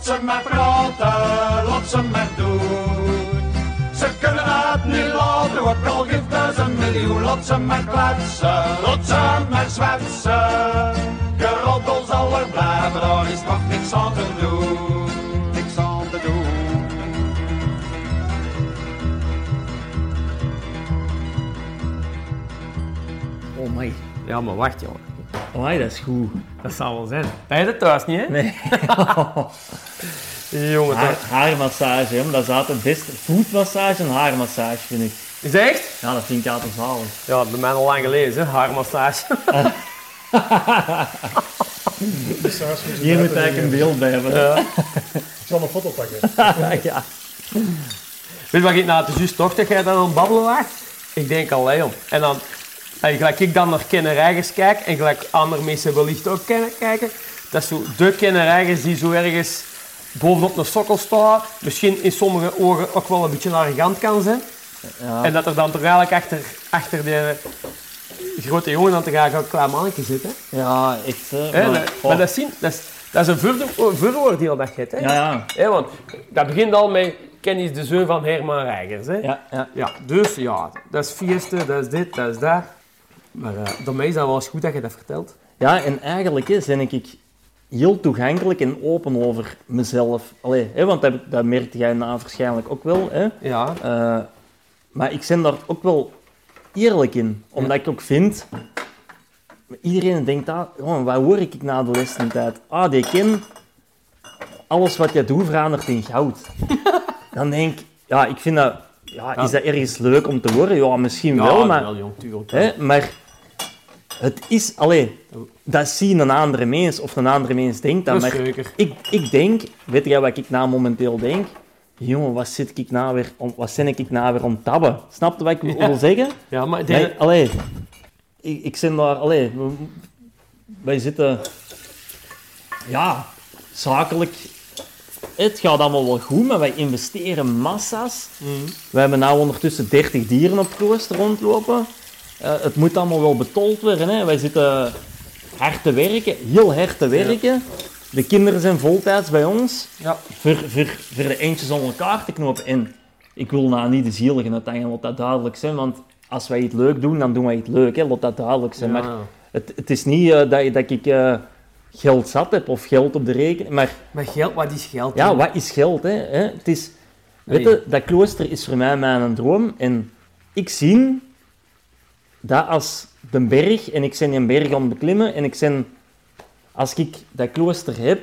Lot ze maar praten, lot ze maar doen. Ze kunnen het niet laten, wat al geeft is een miljoen. Lot ze maar kletsen, lot ze maar zwetsen. Geroddel zal er blijven, daar is nog niks aan te doen. Niks aan te doen. Oh my. Ja, maar wacht, joh. Oh my, dat is goed. Dat zal wel zijn. Dat je het thuis niet, hè? Nee. Jongen, Haar, dat... haarmassage, hè, dat is altijd het beste. Voetmassage en haarmassage, vind ik. Is dat echt? Ja, dat vind ik altijd zalig. Ja, bij mij al lang geleden, hè. Haarmassage. Hier moet eigenlijk een beeld bij hebben. hè. Ik zal een foto pakken. ja. Weet je wat ik nou, het is juist toch dat jij dan aan het babbelen was? Ik denk al, Leon. En dan, en gelijk ik dan naar kennerijgers kijk, en gelijk andere mensen wellicht ook kijken, dat is zo de kennerijgers die zo ergens bovenop een sokkel staan, misschien in sommige ogen ook wel een beetje arrogant kan zijn. Ja. En dat er dan toch eigenlijk achter, achter de grote jongen dan toch eigenlijk een klein mannetje zit. Hè? ja, echt. Hè. Maar, dat- oh. Maar dat, zien, dat, is, dat is een vooroordeel vooroordeel dat je hebt. Hè? Ja, ja. Want dat begint al met Kenny is de zoon van Herman Reigers. Hè? Ja, ja. Ja, dus ja, dat is fieste, dat is dit, dat is dat. Maar uh, daarmee is dat wel eens goed dat je dat vertelt. Ja, en eigenlijk hè, ben ik heel toegankelijk en open over mezelf. Allee, hè, want dat, dat merkte jij na waarschijnlijk ook wel. Hè. Ja. Eh, maar ik ben daar ook wel eerlijk in. Omdat ik ook vind... Iedereen denkt, ah, oh, wat hoor ik na de lestentijd? Ah, die ken... Alles wat je doet verandert in goud. Dan denk ik, ja, ik vind dat... Ja, is dat ergens leuk om te horen? Ja, misschien wel, maar... wel jong, tuurlijk. Hè, maar het is, alleen dat zien een andere mens of een andere mens denkt dat. Maar zeker. ik, ik denk, weet jij wat ik nou momenteel denk? Jongen, wat zit ik nou weer, om, wat ben ik nou weer om tabben? Snap je wat ik wil zeggen? Ja, maar Nee, denk, allee, ik, ik zit daar, allee, wij zitten, ja, zakelijk, het gaat allemaal wel goed, maar wij investeren massa's. We hebben nu ondertussen 30 dieren op klooster rondlopen. Eh, het moet allemaal wel betold worden. Hè. Wij zitten hard te werken, heel hard te werken. De kinderen zijn voltijds bij ons ja, voor, voor, voor de eentjes om elkaar te knopen. En ik wil nou niet de zieligen uiteindelijk, laat dat duidelijk zijn. Want als wij iets leuk doen, dan doen wij iets leuk. Hè. Laat dat duidelijk zijn. Ja. Maar het, het is niet eh, dat, dat ik eh, geld zat heb of geld op de rekening. Maar maar geld, wat is geld? ja, wat is geld? Hè? Hè? Het is, weet je, dat klooster is voor mij mijn droom. En ik zie dat als de berg, en ik ben een berg aan het beklimmen, en ik ben, als ik dat klooster heb,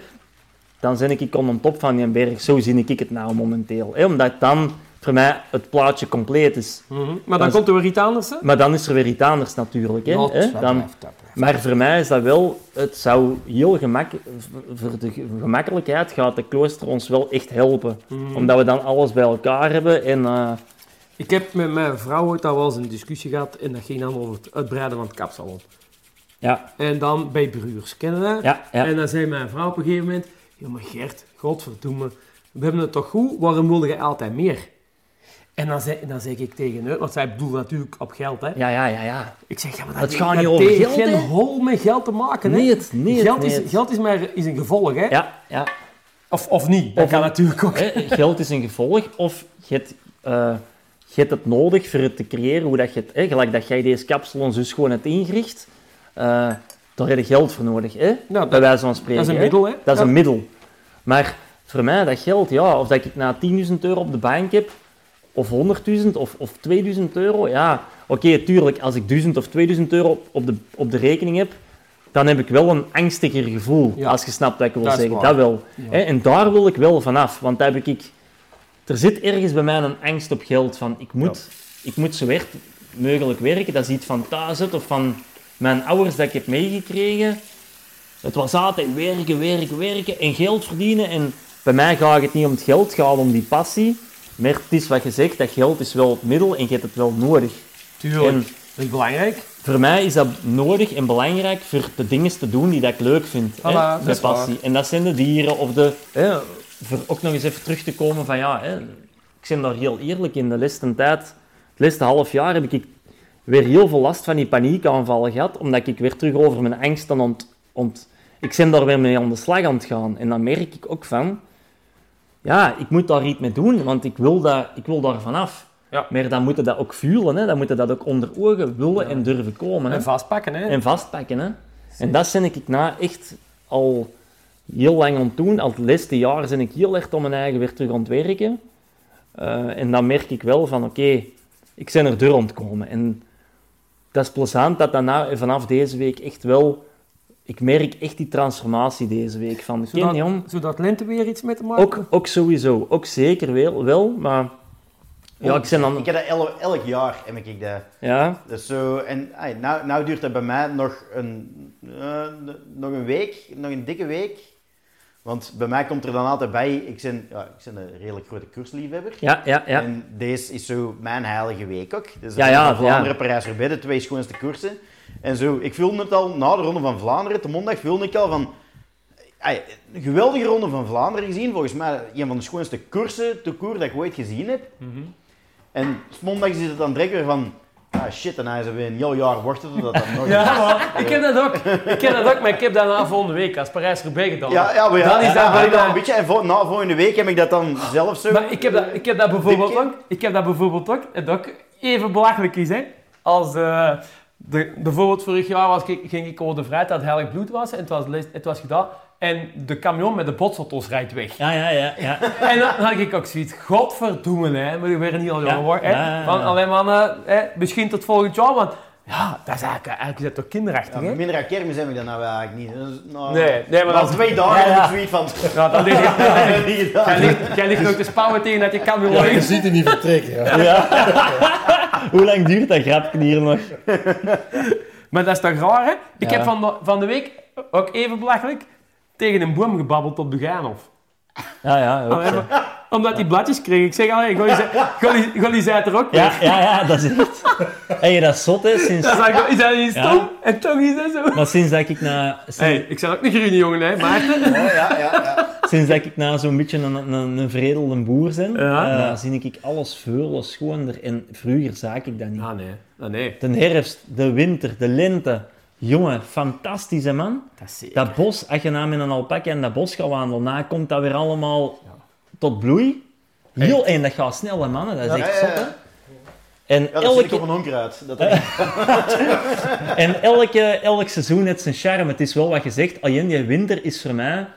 dan ben ik aan de top van die berg. Zo zie ik het nou momenteel. Hè? Omdat dan voor mij het plaatje compleet is. Mhm. Maar dan komt er weer iets anders, hè? Maar dan is er weer iets anders natuurlijk. Hè? Dat Dan, blijft, dat blijft. Maar voor mij is dat wel, het zou heel gemak, voor de ge- gemakkelijkheid gaat de klooster ons wel echt helpen. Mhm. Omdat we dan alles bij elkaar hebben en eh, Ik heb met mijn vrouw ooit al wel eens een discussie gehad en dat ging dan over het uitbreiden van het kapsalon. ja, En dan bij Bruurs, kennen we ja. En dan zei mijn vrouw op een gegeven moment, ja maar Gert, godverdomme, we hebben het toch goed, waarom wilde je altijd meer? En dan zei, dan zeg ik tegen haar, want zij bedoelt natuurlijk op geld, hè. ja, ja, ja, ja. Ik zeg, ja, maar dat, Het gaat dat niet over geld, geen hol met geld te maken, hè. Nee, het, nee, het, geld, nee, is, geld is maar is een gevolg, hè. Ja, ja. Of, of niet, dat Of kan natuurlijk ook. Hè, geld is een gevolg of je hebt, eh, je hebt het nodig voor het te creëren, hoe dat je het, hè, gelijk dat jij deze kapsalon dus gewoon hebt ingericht, eh, daar heb je geld voor nodig, hè? Nou, bij wijze van spreken. dat is een middel, hè. Dat is Ja. een middel. Maar voor mij, dat geld, ja, of dat ik na 10.000 euro op de bank heb, of 100.000 of, of 2000 euro, ja, oké, tuurlijk, als ik 1000 of 2000 euro op- de, op de rekening heb, dan heb ik wel een angstiger gevoel, Ja. als je snapt wat ik wil Dat zeggen. Dat wel. Ja. En daar wil ik wel vanaf, want daar heb ik, er zit ergens bij mij een angst op geld van, ik moet, ik moet zo hard mogelijk werken, dat is iets van thuis of van mijn ouders dat ik heb meegekregen. Het was altijd werken, werken, werken en geld verdienen. En bij mij gaat het niet om het geld, het gaat om die passie. Maar het is wat je zegt, dat geld is wel het middel en je hebt het wel nodig. Tuurlijk, En dat is belangrijk. voor mij is dat nodig en belangrijk voor de dingen te doen die dat ik leuk vind. Voilà, hè, dat de is waar. passie. En dat zijn de dieren of de... Hè, voor ook nog eens even terug te komen van ja, hè, ik ben daar heel eerlijk in. De laatste tijd, het laatste half jaar heb ik weer heel veel last van die paniekaanvallen gehad, omdat ik weer terug over mijn angsten ont... ont ik ben daar weer mee aan de slag aan het gaan. En dan merk ik ook van, ja, ik moet daar iets mee doen, want ik wil, dat, ik wil daar vanaf. Ja. Maar dan moeten dat ook voelen, hè. dan moeten dat ook onder ogen willen en durven komen. Hè. En vastpakken, hè? En vastpakken. Hè. En dat ben ik na echt al heel lang aan doen. Al het laatste jaar ben ik heel erg om mijn eigen weer terug aan het werken. Eh, en dan merk ik wel van, oké, ik ben er door komen. En dat is plezant dat dat na, vanaf deze week echt wel... Ik merk echt die transformatie deze week. Van, Zodat, zodat lente weer iets mee te maken ook, ook sowieso. Ook zeker wel, wel maar... Ja, ik ben dan... Ik heb dat elk, elk jaar, heb ik dat. Ja, Dus zo, en ay, nou, nou duurt dat bij mij nog een, eh, nog een week, nog een dikke week. Want bij mij komt er dan altijd bij, ik ben, ja, ik ben een redelijk grote koersliefhebber. ja, ja. ja. En deze is zo mijn heilige week ook. Dus Ja, ja, ja, Vlaanderen, ja. Parijs-Roubaix, de twee schoonste koersen. En zo, ik voelde het al na de Ronde van Vlaanderen, de maandag, voelde ik al van... ay, een geweldige Ronde van Vlaanderen gezien. Volgens mij een van de schoonste koersen, de koer dat ik ooit gezien heb. En maandag is het dan direct weer van... Ah shit, en hij is weer een heel jaar wachten totdat dat nog... Ja. Ik heb dat ook. Ik heb dat ook, maar ik heb dat na volgende week als Parijs-Roubaix gedaan. Ja, ja, maar ja, Dan is dat ja, bijna- een beetje. En na volgende week heb ik dat dan zelf zo... Maar ik heb dat, ik heb dat bijvoorbeeld ook, ik heb dat bijvoorbeeld ook, en dat ook even belachelijk is, hè. Als, eh, de, bijvoorbeeld vorig jaar was, ik- ging ik over de vrijheid dat het heilig bloed was, en het was, het was gedaan, en de camion met de botsauto's rijdt weg. Ja, ja, ja, ja. En dan had ik ook zoiets, godverdoemen, hè, maar ik ben niet al Ja, jongen, hè. ja, ja, ja. Van alleen maar, eh, hè, misschien tot volgend jaar, want ja, dat is eigenlijk, eigenlijk is dat toch kinderachtig, Ja, hè. minder aan kermis heb ik dat nou eigenlijk niet. Dat is- nou, Nee, nee, maar dat- twee dagen Ja, ja. heb ik zoiets van... Ja, dan heb niet gedaan. jij, ligt, jij ligt nog te spouwen tegen dat je camion Ja, je is. ziet het niet vertrekken. Ja. Hoe lang duurt dat grapje hier nog? Maar dat is toch raar, hè? Ik Ja. heb van de, van de week, ook even belachelijk, tegen een boom gebabbeld op de Gaanhof. Ja, ja. ook Allee, maar- Omdat die bladjes kreeg. Ik zeg, allee, Golly zei- Golly- zei het er ook Ja, weer. ja, ja, dat is echt... Hey, dat is zot, hè. Sinds, Dat is, eigenlijk- is dat niet stom? Ja. En toch is dat zo. maar sinds dat ik na... Sinds, Hey, ik zei ook niet groene jongen, hè, Maarten. Oh, ja, ja, ja. sinds dat ik na zo'n beetje een, een, een vredelde boer ben, Ja. eh, zie ik alles veel schoonder. En vroeger zag ik dat niet. Ah, nee. Ah, nee. De herfst, de winter, de lente. Jongen, fantastisch, hè, man. Dat bos, als je nou met een alpaca in dat bos gaat wandelen, na komt dat weer allemaal tot bloei. Heel, en dat gaat snel, hè, mannen. Dat is echt Ja, zot, hè. ja. En Ja, dat elke, op een onkruid. Dat En elke, elk seizoen heeft zijn charme. Het is wel wat je zegt, alleen die winter is voor mij...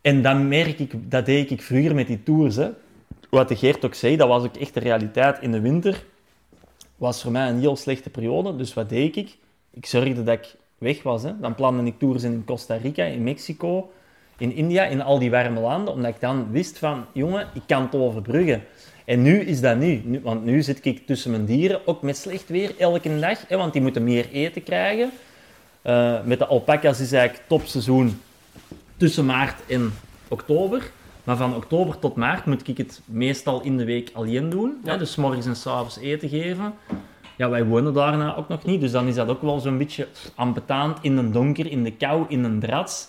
En dat merk ik, dat deed ik vroeger met die tours. Hè. Wat de Geert ook zei, dat was ook echt de realiteit. In de winter was voor mij een heel slechte periode. Dus wat deed ik? Ik zorgde dat ik weg was. Hè. Dan plande ik tours in Costa Rica, in Mexico, in India, in al die warme landen. Omdat ik dan wist van, jongen, ik kan het overbruggen. En nu is dat nu. nu. Want nu zit ik tussen mijn dieren, ook met slecht weer, elke dag. Hè, want die moeten meer eten krijgen. Eh, met de alpaca's is eigenlijk topseizoen tussen maart en oktober. Maar van oktober tot maart moet ik het meestal in de week alleen doen. Hè, dus morgens en 's avonds eten geven. Ja, wij wonen daarna ook nog niet, dus dan is dat ook wel zo'n beetje ambetant in de donker, in de kou, in een drats.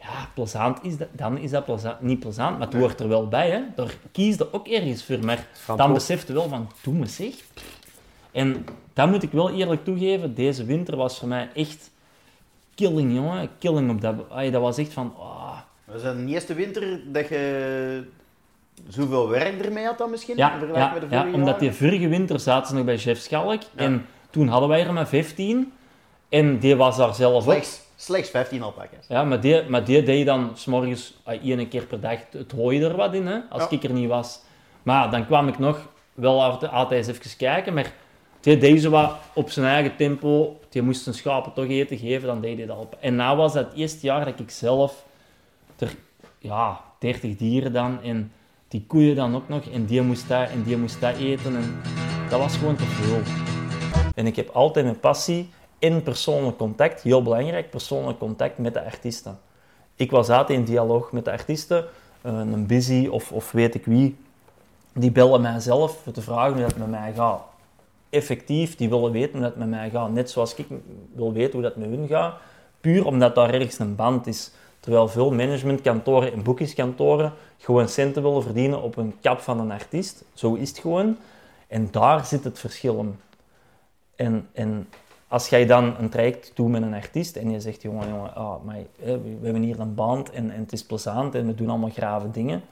Ja, plezant is dat, dan is dat plezant, niet plezant, maar het hoort er wel bij. Hè. Daar kies je ook ergens voor, maar dan besef je wel van, doe me zeg. En dat moet ik wel eerlijk toegeven, deze winter was voor mij echt killing, jongen. Killing op dat... ay, dat was echt van... ah. Was dat de eerste winter dat je zoveel werk ermee had dan misschien? Ja, in vergelijking ja, met de ja, omdat die vorige winter zaten ze nog bij Chef Schalk. Ja. En toen hadden wij er maar 15. En die was daar zelf ook. Slechts, slechts 15 alpaca's. Ja, maar die, maar die deed dan s'morgens één keer per dag het hooi er wat in, hè, als Ja. ik er niet was. Maar dan kwam ik nog wel altijd, eens even kijken, maar die deed zo wat op zijn eigen tempo. Die moest zijn schapen toch eten geven, dan deed hij dat op. En na was dat het eerste jaar dat ik zelf er, ja, 30 dieren dan, en die koeien dan ook nog, en die moest dat, en die moest dat eten, en dat was gewoon te veel. En ik heb altijd mijn passie in persoonlijk contact, heel belangrijk, persoonlijk contact met de artiesten. Ik was altijd in dialoog met de artiesten, eh, een busy of, of weet ik wie. Die bellen mij zelf voor te vragen hoe dat met mij gaat. Effectief, die willen weten hoe dat met mij gaat. Net zoals ik wil weten hoe dat met hun gaat. Puur omdat daar ergens een band is. Terwijl veel managementkantoren en boekingskantoren gewoon centen willen verdienen op een kap van een artiest. Zo is het gewoon. En daar zit het verschil in. En, en als jij dan een traject doet met een artiest en je zegt, jongen, jongen, maar, hè, we hebben hier een band en, en het is plezant en we doen allemaal grave dingen.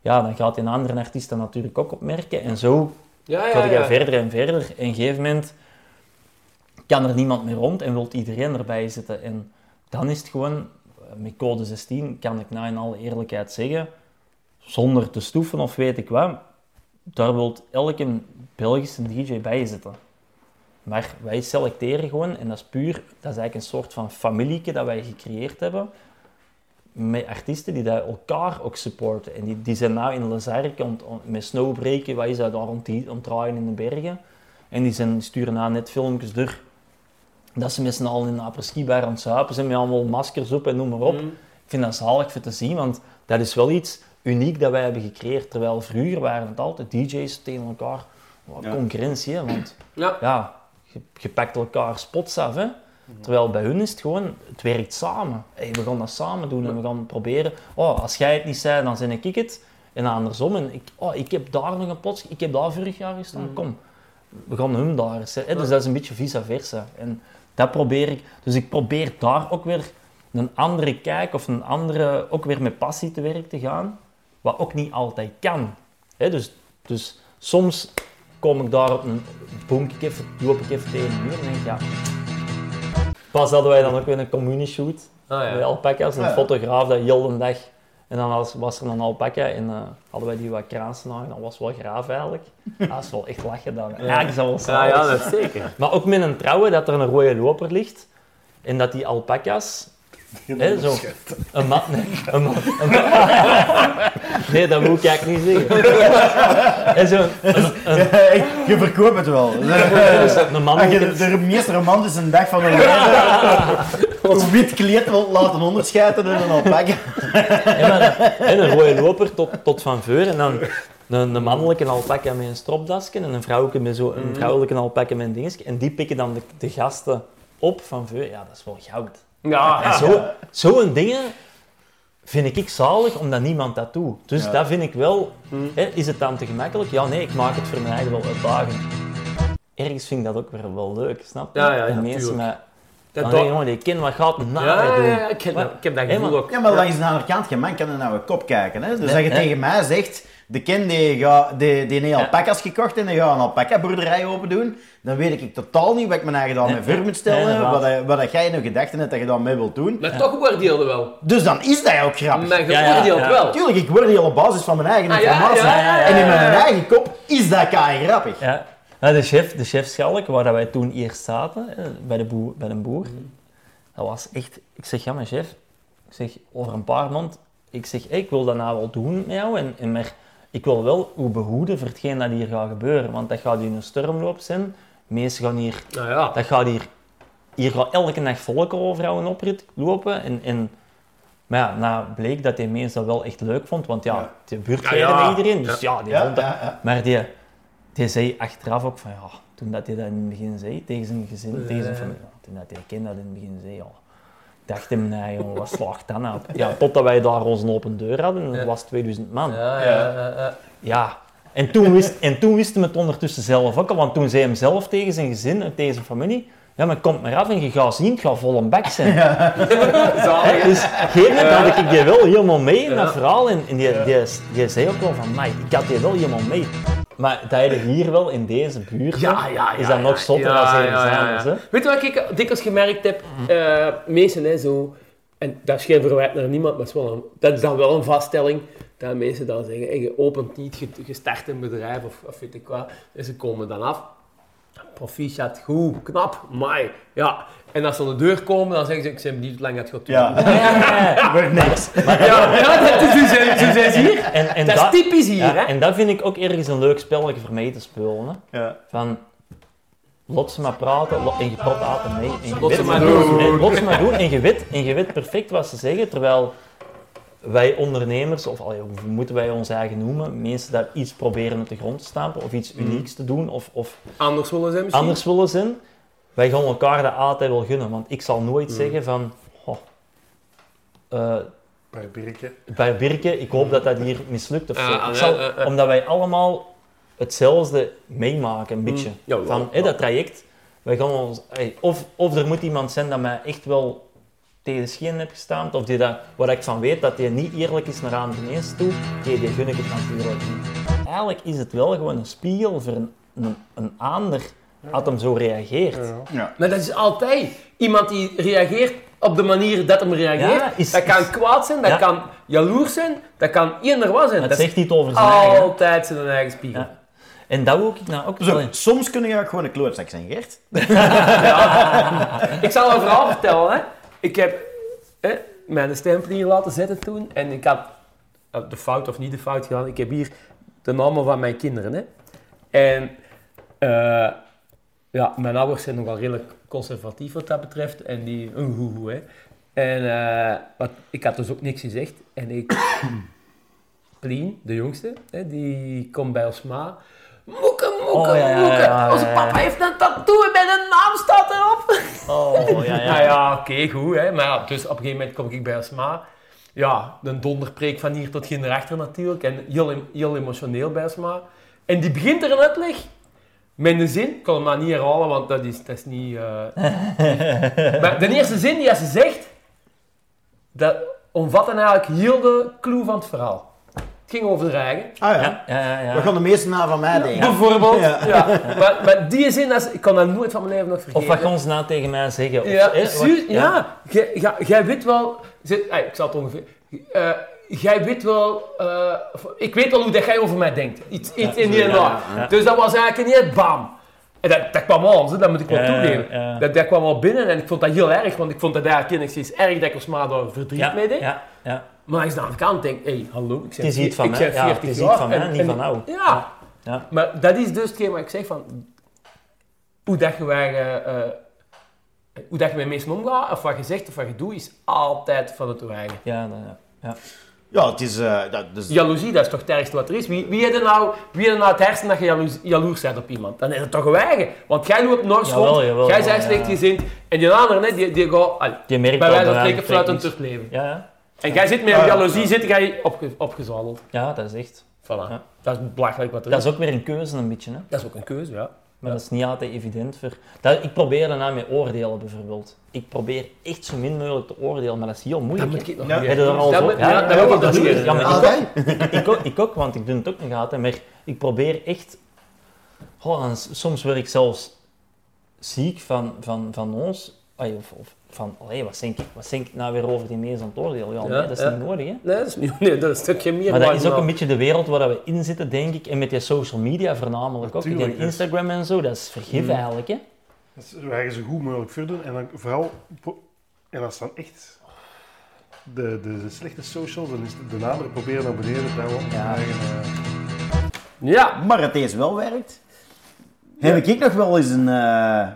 ja, dan gaat een andere artiest dat natuurlijk ook opmerken. En zo Ja, ja, je ja. verder en verder. En op een gegeven moment kan er niemand meer rond en wilt iedereen erbij zitten. En dan is het gewoon, met code 16 kan ik nou in alle eerlijkheid zeggen, zonder te stoeven of weet ik wat, daar wil elke Belgische DJ bij zitten. Maar wij selecteren gewoon, en dat is puur, dat is eigenlijk een soort van familieke dat wij gecreëerd hebben, met artiesten die daar elkaar ook supporten. En die, die zijn nou in Lazark ont- ont- met snowbreken, is dat daar om draaien in de bergen. En die, zijn, sturen nou net filmpjes door dat ze z'n allen in een apres-ski-bar aan het zuipen zijn, met allemaal maskers op en noem maar op. Mm. Ik vind dat zalig voor te zien, want dat is wel iets uniek dat wij hebben gecreëerd. Terwijl vroeger waren het altijd DJ's tegen elkaar. Wat Ja. concurrentie, hè, want Ja. ja, je, je pakt elkaar spots af. Hè. Terwijl bij hun is het gewoon, het werkt samen. Hey, we gaan dat samen doen en we gaan proberen. Oh, als jij het niet zei, dan ben ik het. En andersom. En ik, oh, ik heb daar nog een pot, ik heb daar vorig jaar gestaan. Kom, we gaan hun daar eens zetten. Dus dat is een beetje vice versa. En dat probeer ik. Dus ik probeer daar ook weer een andere kijk of een andere, ook weer met passie te werk te gaan. Wat ook niet altijd kan. Dus, dus soms kom ik daar op een boom ik even, loop ik even tegen de muur en denk ik, ja. Pas hadden wij dan ook weer een communishoot Ah, ja. met alpaca's. Een Ja. fotograaf dat heel de dag. En dan was, was er een alpaca en eh, hadden wij die wat kraansen aan. Dat was wel graaf eigenlijk. Dat is wel echt lachen dan. Ja, ik zou wel Ja, dat is zeker. Maar ook met een trouwe dat er een rode loper ligt. En dat die alpaca's... Hè, zo, een man... Nee, een man, een man- nee, dat moet ik eigenlijk niet zeggen. En zo, een, een, je verkoopt het wel. dus een man... Als je de, de meest romantische dag van mijn leven een wit kleed laten onderscheiden door een alpaca. Ja, maar, en een rode loper tot, tot van voor. En dan een, een mannelijke alpaca met een stropdasje en een vrouwelijke met zo, een vrouwelijke alpaca met een dingetje. En die pikken dan de, de gasten op van voor. Ja, dat is wel goud. Ja. En zo, zo'n dingen vind ik zalig, omdat niemand dat doet. Dus Ja. dat vind ik wel... Hè, is het dan te gemakkelijk? Ja, nee, ik maak het voor mijn eigen wel uitdagend. Ergens vind ik dat ook weer wel leuk, snap je? Ja, ja, ja, en mensen met... Dat Dan denk je, jongen, die kind, wat gaat na ja, doen? ja, ik, heb dat, ik heb dat gevoel maar- ook. Ja, maar langs de andere kant, je man kan er naar je kop kijken. Hè? Dus als je tegen mij zegt, de kind die, gaat, die, die heeft alpaca's gekocht en die gaat een alpaca-boerderij open doen, dan weet ik totaal niet wat ik mijn eigen mee voor moet stellen, wat, wat, wat jij in je gedachten hebt dat je daarmee wilt doen. Maar toch waardeerde wel. Dus dan is dat ook grappig. Maar je Ja, ja, oordeelt ja. wel. Tuurlijk, ik word hier op basis van mijn eigen Ah, ja, informatie. ja, ja, ja, En in mijn eigen kop is dat kei grappig. De chef, de chef Schalk, waar dat wij toen eerst zaten, hè, bij, de boer, bij een boer, dat was echt... Ik zeg, ja, mijn chef, ik zeg, over een paar maanden, ik zeg, hey, ik wil dat nou wel doen met jou, en, en maar ik wil wel u behoeden voor hetgeen dat hier gaat gebeuren, want dat gaat hier een stormloop zijn. Mensen gaan hier... Nou ja. Dat gaat hier... Hier gaat elke nacht volk over een oprit lopen, en... en maar ja, nou bleek dat die mensen dat wel echt leuk vond, want ja, Ja. die buurt Ja, iedereen, dus ja, die vond dat... Maar die, die zei achteraf ook van ja, toen dat hij dat in het begin zei tegen zijn gezin, tegen zijn familie, ja, toen dat hij kind dat in het begin zei, ja, dacht hem, nee jongen, wat slaagt dat nou? Ja, totdat wij daar onze open deur hadden, en dat Ja. was 2000 man. Ja, ja, ja, ja. Ja. En toen, wist, en toen wist hij het ondertussen zelf ook al, want toen zei hem zelf tegen zijn gezin en tegen zijn familie, ja, maar komt maar af en je gaat zien, het gaat vol een bek zijn. Hè, dus op een gegeven moment had ik die wel helemaal mee in dat Ja. verhaal. En, en die, die, die zei ook wel van, mij, ik had die wel helemaal mee. Maar dat je hier wel in deze buurt, Ja, ja, is dat ja. nog zotter ja, ergens ja, ja. anders. Hè? Weet je wat ik dikwijls gemerkt heb? Eh mensen, hè, zo... En dat is geen verwijt naar niemand, maar is wel een- dat is dan wel een vaststelling. Dat mensen dan zeggen, hey, je opent niet, je, je start een bedrijf of, of weet ik wat. En ze komen dan af. Proficiat, goed, knap, mai. Ja. En als ze aan de deur komen, dan zeggen ze, ik ben niet hoe lang dat gaat duren. Ja, Ja, wordt niks. ja, ja, dat is zo zijn, zo zijn ze hier. En, en Dat is typisch hier, ja, hè? En dat vind ik ook ergens een leuk spelletje voor mij te spelen. Hè? Ja. Van, lot ze maar praten lo- en je praat altijd mee. En je Lot ze maar doen. Lot ze maar doen en je weet, en je weet perfect wat ze zeggen, terwijl wij ondernemers, of allee, hoe moeten wij ons eigen noemen, mensen daar iets proberen op de grond te stampen of iets unieks te doen of, of Anders willen ze misschien. anders willen zijn, wij gaan elkaar dat altijd wel gunnen. Want ik zal nooit zeggen van, oh, eh, Bij Birken. bij Birke, ik hoop dat dat hier mislukt of zo. Zal- ja, ja. Omdat wij allemaal hetzelfde meemaken, een beetje. Ja, wel, van hé, wel. dat traject, wij gaan ons, hey, of, of er moet iemand zijn dat mij echt wel tegen de schenen heb gestaan, of die dat, waar ik van weet dat hij niet eerlijk is naar aan de meest toe, die, die gun ik het natuurlijk niet. Eigenlijk is het wel gewoon een spiegel voor een, een, een ander, dat hem zo reageert. Ja. Maar dat is altijd iemand die reageert op de manier dat hem reageert. Ja, is- dat kan kwaad zijn, dat Ja. kan jaloers zijn, dat kan eender wat zijn. Het dat zegt niet over zijn eigen. altijd zijn eigen spiegel. Ja. En dat wil ik nou ook Zo, soms kun je ook gewoon een klootzak zijn, Gert. Ik zal een verhaal vertellen. Hè. Ik heb hè, mijn stempel hier laten zetten toen. En ik had eh, de fout of niet de fout gedaan. Ik heb hier de namen van mijn kinderen. Hè. En eh, ja, mijn ouders zijn nogal redelijk conservatief wat dat betreft. En die, een hoe. En eh, wat, ik had dus ook niks gezegd. En ik, Plien, de jongste, hè, die komt bij ons ma. Moeke, moeke, Oh, ja, ja, moeke. ja, ja, Onze ja. papa heeft een tattoo en mijn naam staat erop. Oh, ja, Ja, ja. ja, oké, goed. Hè. Maar ja, dus op een gegeven moment kom ik bij Asma. Ja, een donderpreek van hier tot geen rechter natuurlijk. En heel, heel emotioneel bij Asma. En die begint er een uitleg. Met een zin, ik kan hem maar niet herhalen, want dat is, dat is niet... eh. maar de eerste zin die ze zegt, dat omvat dan eigenlijk heel de clue van het verhaal. Het ging over de eigen. Ah ja. Ja, ja, ja, ja. Wat gaan de meesten na van mij denken? Bijvoorbeeld. Ja. Ja. Maar, maar die zin, dat is- ik kan dat nooit van mijn leven nog vergeten. Of wat gaan ze nou tegen mij zeggen? Of, Ja, eh, wat- ja. Jij- weet wel... eh, Ik zal het ongeveer... eh, jij weet wel... eh, ik weet wel hoe dat jij over mij denkt. Iets, iets in die en dat. ja. Dus dat was eigenlijk niet bam. En dat, dat kwam al, dat moet ik wel Ja, toegeven. ja. Dat, dat kwam al binnen en ik vond dat heel erg, want ik vond dat eigenlijk enigszins erg dat ik ons maar daar verdriet ja, mee deed. ja, ja. Maar als ik aan de kant denk, hé, hey, hallo, ik Het is iets van ik ben Ja, 40 het is jaar iets van mij, niet en- van jou. Ja. Ja. Maar dat is dus hetgeen wat ik zeg van... Hoe dat je, wij, eh, eh, hoe dat je met mensen omgaat, of wat je zegt of wat je doet, is altijd van het eigen. Ja, dat- ja. ja. Ja, het is... eh, dat, dus, Jaloezie, dat is toch het ergste wat er is. Wie, wie heeft er nou, wie nou het hersen dat je jaloers, jaloers bent op iemand? Dan is het toch een eigen. Want jij loopt nooit Jawel, rond, jawel, jij ja, bent ja. slecht gezind, en die andere, hè, die, die gaat allee, Je merkt bij wijze van leven. is. Ja, ja. En jij zit met Ah, ja. jaloezie, zit jij opge, opgezadeld. ja, dat is echt. Voilà. Ja. Dat is belachelijk wat er Dat is. is ook weer een keuze een beetje. Hè? Dat is ook een keuze, ja. Maar dat is niet altijd evident voor... Dat, ik probeer daarna met oordelen bijvoorbeeld. Ik probeer echt zo min mogelijk te oordelen, maar dat is heel Dat moeilijk. moet hè. ik nog Ja. Heb je dat al Dat zo? ja, dat nog leren. Ja, maar ik Ah, ook, ik, ook, ik ook, want ik doe het ook de gaten. Maar ik probeer echt... Oh, soms word ik zelfs ziek van, van, van ons. Ay, Of, of van, allee, wat denk, ik, wat denk ik nou weer over die aan het oordelen? Ja, nee, dat is ja. niet nodig, hè. Nee, dat is, niet, nee, dat is een stukje meer Maar dat is ook een beetje de wereld waar we in zitten, denk ik. En met die social media voornamelijk ook. Natuurlijk, Die dus. Instagram en zo, dat is vergif Mm. eigenlijk, hè. Dus we gaan zo goed mogelijk verdoen. En dan vooral, en als dan echt de, de, de slechte socials, dan is de, de namen proberen naar beneden te houden. Ja. eh, Ja, Maar het deze wel werkt. Heb ik nog wel eens een... eh,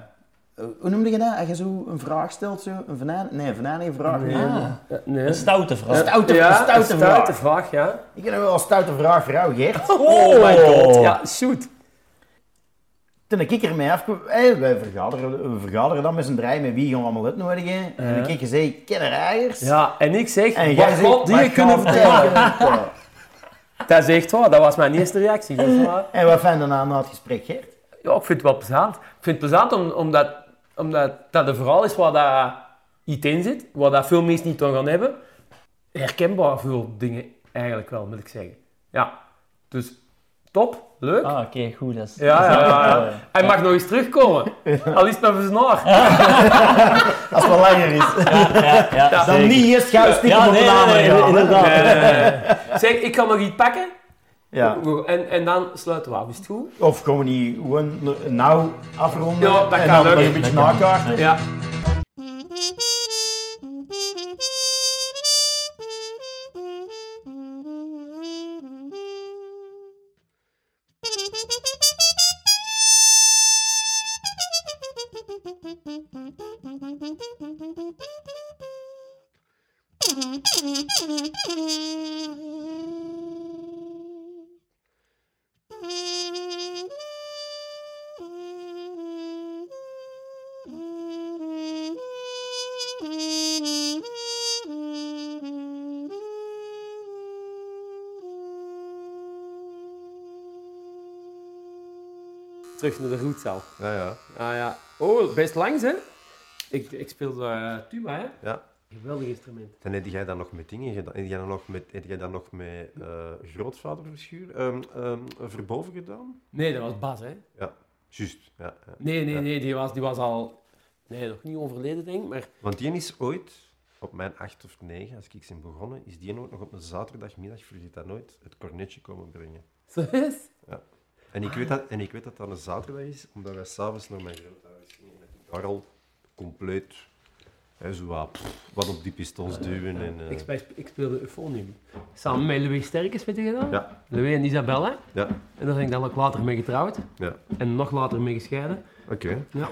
hoe noemde je dat? Als je zo een vraag stelt, zo? Een venijn? Nee, een venijnige vraag. Nee. Ah, nee. een stoute vraag. Een stoute, ja, een stoute een vraag. stoute vraag, ja. Ik heb wel een stoute vraag voor jou, Gert. Oh my god. Ja, shoot. Toen ik ermee afkwam, hey, wij vergaderen, we vergaderen dan met z'n draaien met wie gaan we allemaal uitnodigen. En dan heb ik gezegd, kinderrijers. Ja, en ik zeg, En jij zegt, God die je kunnen vertellen. Dat is echt waar, dat was mijn eerste reactie. Dat is waar. En wat vind je daarna na het gesprek, Gert? Ja, ik vind het wel plezant. Ik vind het plezant om, omdat, omdat dat een verhaal is waar dat iets in zit, waar dat veel mensen niet aan gaan hebben. Herkenbaar veel dingen eigenlijk wel, moet ik zeggen. Ja, dus top, leuk. Ah, oké, goed. Dat is, Ja, dat is ja, ja. Hij mag nog eens terugkomen. Al is het met zijn snaar. Als het wel langer is. Ja, ja, Dan zeker. niet eerst gauw stiekem Ja, op nee, de namen nee, nee, gaan, hè. inderdaad. Nee, nee, nee. Zeg, ik kan nog iets pakken. Ja. En, en dan sluiten we af. Is het goed? Of gewoon niet gewoon nou afronden Ja, dat en kan dan ook. nog een beetje nakaarten. Ja. Terug naar de roetzaal. Ja, ja. Ah ja. Oh, best langs hè? Ik, ik speel uh, tuba hè? Ja. Geweldig instrument. Dan heb jij dat nog met dingen gedaan? Heb jij dat nog met, heb jij dat nog met eh grootvader verschuur, ehm, ehm, verboven gedaan? Nee, dat was Bas, hè? Juist, ja, ja. Nee, nee, Ja. nee, die was, die was al... Nee, nog niet overleden, denk ik, maar... Want die is ooit, op mijn acht of negen, als ik ben begonnen, is die ook nog op een zaterdagmiddag, vergeet dat nooit, het cornetje komen brengen. Zo is En ik, weet dat, en ik weet dat dat een zaterdag is, omdat wij s'avonds naar mijn grootouders gingen met die karrel compleet, hè, zo wat, pff, wat op die pistons duwen. En, eh, Ik, speel, ik speelde Euphonium. Samen met Louis Sterkes, weet je gedaan? Ja. Louis en Isabella. ja, En daar ben ik dan ook later mee getrouwd. ja, En nog later mee gescheiden. oké. Ja.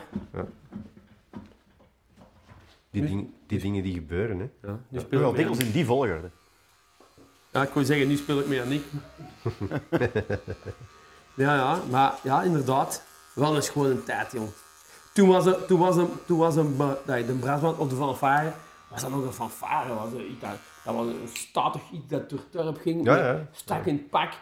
Die, ding, die dingen die gebeuren, hè. ja nu Ik speel wel met dikwijls in die volgorde. Ja, ik wou zeggen, nu speel ik met Yannick. ja, ja, maar ja, inderdaad. Wel een tijd, jong. Toen was er, toen was er, toen was nee, de of de fanfare, was dat nog een fanfare. Was er dat, dat was een statig iets dat door dorp ging. Ja, ja. Stak in het pak,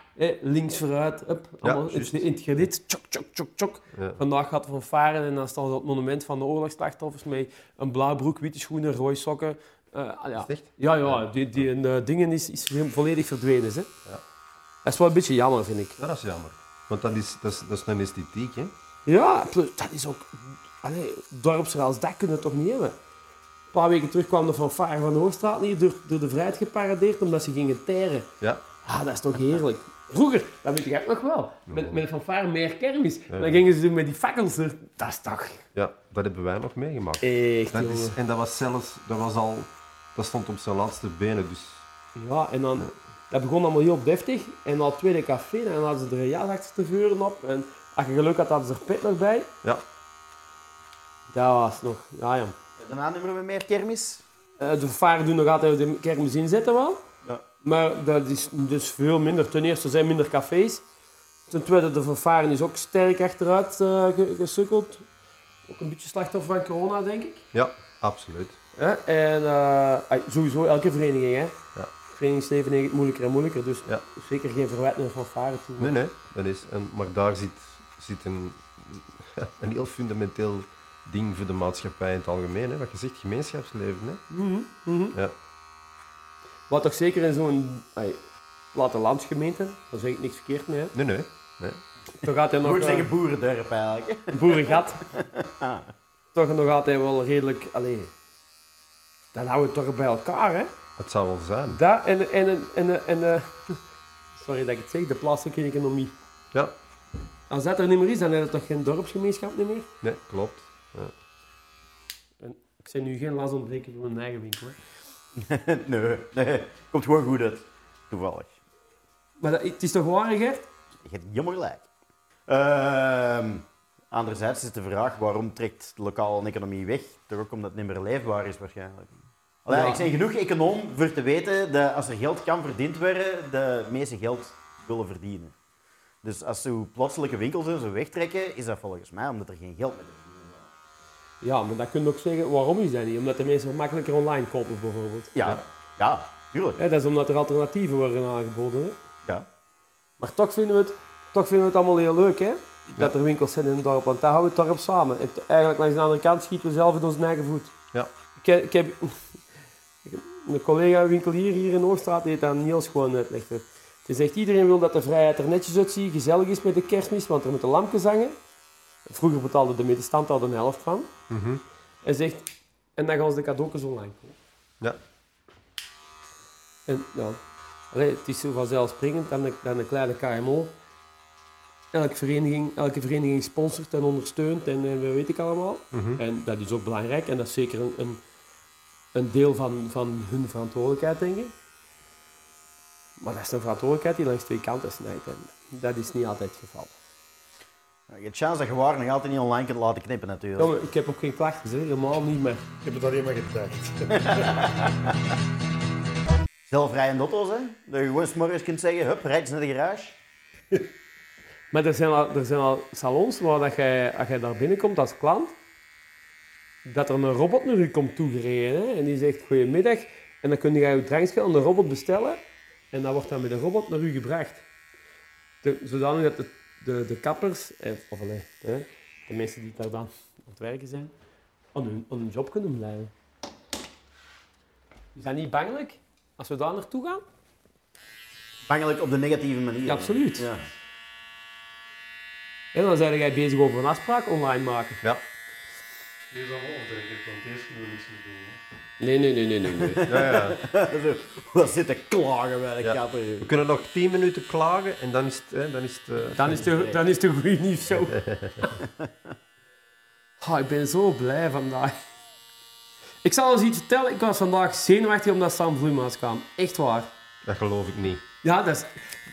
links vooruit, up, allemaal in, het krediet, tjok, tjok, tjok, tjok. Vandaag gaat de fanfare en dan staan ze op het monument van de oorlogsslachtoffers met een blauw broek, witte schoenen, rode sokken. Eh, ah, ja. Ja, ja, die, die eh, dingen is, is volledig verdwenen. Hè. Dat is wel een beetje jammer, vind ik. Ja, dat is jammer. Want dat is, dat is, dat is een esthetiek, hè. Ja, dat is ook... Allee, dorpsraad als dat kunnen we toch niet hebben? Een paar weken terug kwam de fanfare van de Hoogstraat hier door, door de vrijheid geparadeerd omdat ze gingen teren. Ja. Ah, dat is toch heerlijk. Vroeger, dat weet ik ook nog wel, met, met een fanfare meer kermis. Dan gingen ze doen met die fakkels er. Dat is toch Ja, dat hebben wij nog meegemaakt. echt, Dat is, en dat was zelfs, dat was al, dat stond op zijn laatste benen, dus... Ja, en dan... Dat begon allemaal heel deftig. En al het tweede café, dan hadden ze er een achter te vuren op. En als je geluk had, hadden ze er pit nog bij. Ja, Dat was nog... Ja, ja. Daarna nemen we meer kermis. Eh, de varen doen nog altijd de kermis inzetten wel. Ja. Maar dat is dus veel minder. Ten eerste zijn minder cafés. Ten tweede, de vervaren is ook sterk achteruit eh, ge- gesukkeld. Ook een beetje slachtoffer van corona, denk ik. ja, absoluut. Hè? En eh, ah, sowieso elke vereniging, hè. Ja. Verenigingsleven heeft het moeilijker en moeilijker. Dus Ja. zeker geen verwijt meer van varen toe. Nee, nee, dat is... En, maar daar zit, zit een, een heel fundamenteel ding voor de maatschappij in het algemeen, hè. Wat je zegt, gemeenschapsleven, hè. Mhm, mhm. Ja. Wat toch zeker in zo'n ay, plattelandsgemeente, daar zeg ik niks verkeerd mee, hè. Nee, nee. nee. Toch gaat hij nog... Moet eh, zeggen boerendorp eigenlijk. Een boerengat. toch nog altijd wel redelijk... Allee, dan houden we het toch bij elkaar, hè? Het zou wel zijn. Dat en... en, en, en, en eh, sorry dat ik het zeg, de plaatselijke economie. Ja, Als dat er niet meer is, dan is het toch geen dorpsgemeenschap meer? nee, klopt. En ik zeg nu geen las ontbreken van mijn eigen winkel, nee, nee. Komt gewoon goed uit. Toevallig. Maar dat, het is toch waar, Gert? Je hebt helemaal gelijk. Ehm, anderzijds is de vraag waarom trekt de lokale economie weg? Toch ook omdat het niet meer leefbaar is waarschijnlijk. Allee, Ja. Ik ben genoeg econoom voor te weten dat als er geld kan verdiend worden, de meeste geld willen verdienen. Dus als zo plotselinge winkels en zo wegtrekken, is dat volgens mij omdat er geen geld meer is. Ja, maar dat kun je ook zeggen, waarom is dat niet? Omdat de mensen makkelijker online kopen, bijvoorbeeld. Ja, ja, tuurlijk. Hè, dat is omdat er alternatieven worden aangeboden, hè. Ja. Maar toch vinden we het, toch vinden we het allemaal heel leuk, hè? Dat er winkels zijn in het dorp, want daar houden we het dorp samen. Eigenlijk langs de andere kant schieten we zelf in onze eigen voet. Ja. Ik, ik heb een collega winkelier hier in Ooststraat, die het aan Niels gewoon uitlegt. Hij zegt, iedereen wil dat de vrijheid er netjes uitziet, gezellig is met de kerstmis, want er moeten lampjes hangen. Vroeger betaalde de middenstand al de helft van. Mhm. Hij zegt, en dan gaan ze de cadeautjes online kopen. Ja. En ja, allee, het is zo vanzelfsprekend dat een, dat een kleine KMO elke vereniging, elke vereniging sponsort en ondersteunt en, en wat weet ik allemaal. Mhm. En dat is ook belangrijk en dat is zeker een, een, een deel van, van hun verantwoordelijkheid, denk ik. Maar dat is een verantwoordelijkheid die langs twee kanten snijdt en dat is niet altijd het geval. Je hebt chance dat je waar nog altijd niet online kunt laten knippen natuurlijk. Ik heb ook geen klachten, hè, helemaal niet meer. Ik heb het alleen maar gedacht. Zelfrijdende auto's, hè? Dat je gewoon morgens kunt zeggen, hup, rijd eens naar de garage. Maar er zijn al, er zijn al salons waar dat jij, als jij daar binnenkomt als klant, dat er een robot naar u komt toegereden. Hè? En die zegt goedemiddag. En dan kun je je drankje aan de robot bestellen. En dat wordt dan met de robot naar u gebracht. De, zodanig dat de, de, de kappers, eh, of allee, hè, de mensen die daar dan aan het werken zijn, aan hun, aan hun job kunnen blijven. Is dat niet bangelijk? Als we daar naartoe gaan? Bangelijk op de negatieve manier. Ja, absoluut. Ja. En dan zijn jij bezig over een afspraak online maken. Ja. Dit is allemaal opdenken, want deze kunnen we niks meer doen. hè. Nee, nee, nee, nee, nee. nee. Ja, ja. We zitten klagen bij de Ja. kapper. We kunnen nog 10 minuten klagen en dan is het... Hè, dan is het eh, Dan is de, dan is de goede nieuwsshow. Oh, ik ben zo blij vandaag. Ik zal eens iets vertellen. Ik was vandaag zenuwachtig omdat Sam Vloeimaas kwam. Echt waar. dat geloof ik niet. Ja, dat is...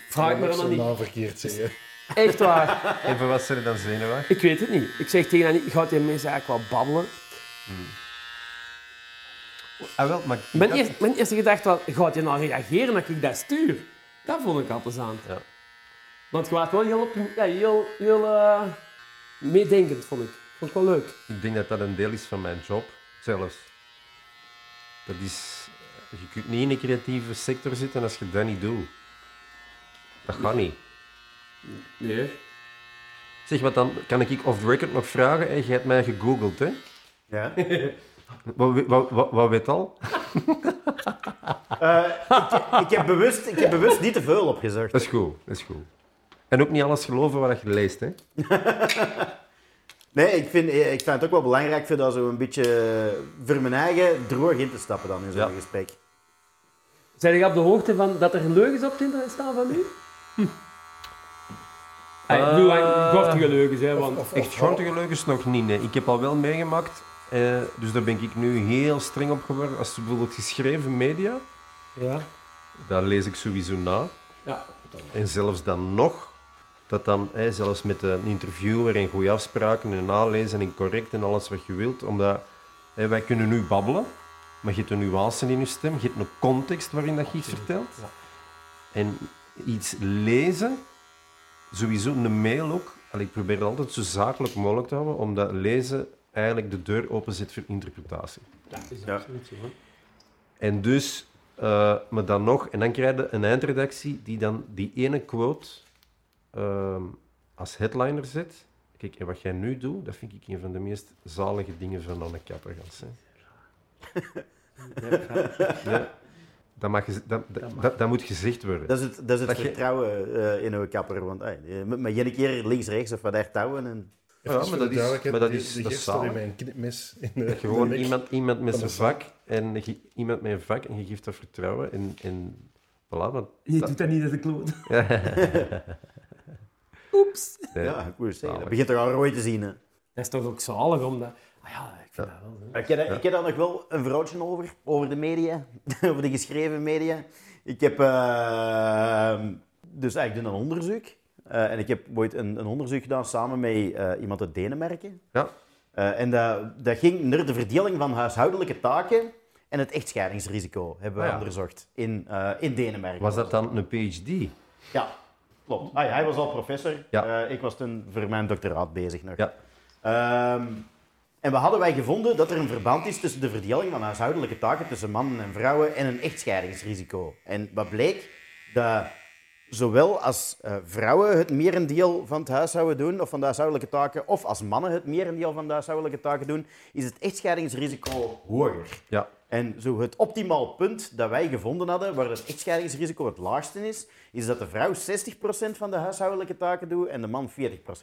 Vraag ik me dan niet. verkeerd zeggen. Echt waar. En voor wat zijn er dan zenuwachtig? Ik weet het niet. Ik zeg tegen hen, gaat die mensen eigenlijk wel babbelen? Ah, wel, maar... Mijn, eerste, mijn eerste gedachte was, gaat je nou reageren dat ik dat stuur? Dat vond ik al plezant. Ja. Want je was wel heel, ja, heel, heel eh, meedenkend, vond ik. Vond ik wel leuk. Ik denk dat dat een deel is van mijn job, zelfs. Dat is... Je kunt niet in een creatieve sector zitten als je dat niet doet. Dat gaat niet. Nee. Zeg, wat dan kan ik off the record nog vragen? Hey, je hebt mij gegoogeld, hè? Ja. Wat, wat, wat, wat weet al? Eh, ik, ik, heb bewust, ik heb bewust niet te veel opgezocht. Dat is goed, dat is goed. En ook niet alles geloven wat je leest, hè? Nee, ik vind, ik vind het ook wel belangrijk voor dat zo een beetje voor mijn eigen droog in te stappen dan in zo'n Ja. gesprek. Zijn je op de hoogte van dat er leugens op Tinder staan van u? Hm. Ik bedoel, Eh, gortige leugens, hè, want... Of, Echt of, grote leugens nog niet, nee. Ik heb al wel meegemaakt, eh, dus daar ben ik nu heel streng op geworden. Als bijvoorbeeld geschreven media, Ja. daar lees ik sowieso na. Ja. En zelfs dan nog, dat dan, zelfs met een interviewer en goede afspraken en nalezen en correct en alles wat je wilt, omdat wij kunnen nu babbelen, maar je hebt een nuance in je stem, je hebt een context waarin dat je iets vertelt. Ja. En iets lezen, sowieso een mail ook, Allee, ik probeer het altijd zo zakelijk mogelijk te houden, omdat lezen eigenlijk de deur openzet voor interpretatie. Ja, is Ja. absoluut zo. hè. En dus, eh, maar dan nog, en dan krijg je een eindredactie die dan die ene quote ehm, als headliner zet. Kijk, en wat jij nu doet, dat vind ik een van de meest zalige dingen van Anne Kappergans. Hè. Ja, dat, mag, dat, dat, dat, dat moet gezegd worden. Dat is het, dat is het Dat je- vertrouwen eh, in uw kapper. Want ey, je moet maar één keer links-rechts of wat daar touwen. En... Ja, maar dat is- maar dat is- de dat is gist staat in zalig. mijn knipmes in de, Dat je gewoon de nek. iemand, iemand met zijn vak en je- iemand met een vak en je geeft dat vertrouwen. En, en voilà, want, Je doet dat niet als de kloot. nee. Ja, ik moet zeggen, dat begint er al rooi te zien. Hè. Dat is toch ook zalig, omdat... Ah ja, ik vind dat wel. hè. Ik heb, daar- ik heb daar nog wel een verhaaltje over, over de media, over de geschreven media. Ik heb eh, dus eigenlijk een onderzoek. Eh, en ik heb ooit een, een onderzoek gedaan samen met eh, iemand uit Denemarken. Ja. Eh, en dat, dat ging naar de verdeling van huishoudelijke taken en het echtscheidingsrisico hebben we Ah, ja. onderzocht in, eh, in Denemarken. Was dat dan een PhD? Ja, klopt. Ah, ja, hij was al professor. Ja. Eh, ik was toen voor mijn doctoraat bezig nog. Ja. Ehm, en we hadden wij gevonden dat er een verband is tussen de verdeling van huishoudelijke taken tussen mannen en vrouwen en een echtscheidingsrisico. En wat bleek? Dat zowel als eh, vrouwen het merendeel van het huishouden doen, of van de huishoudelijke taken, of als mannen het merendeel van de huishoudelijke taken doen, is het echtscheidingsrisico hoger. Ja. En zo het optimaal punt dat wij gevonden hadden, waar het echtscheidingsrisico het laagste is, is dat de vrouw 60% van de huishoudelijke taken doet en de man 40%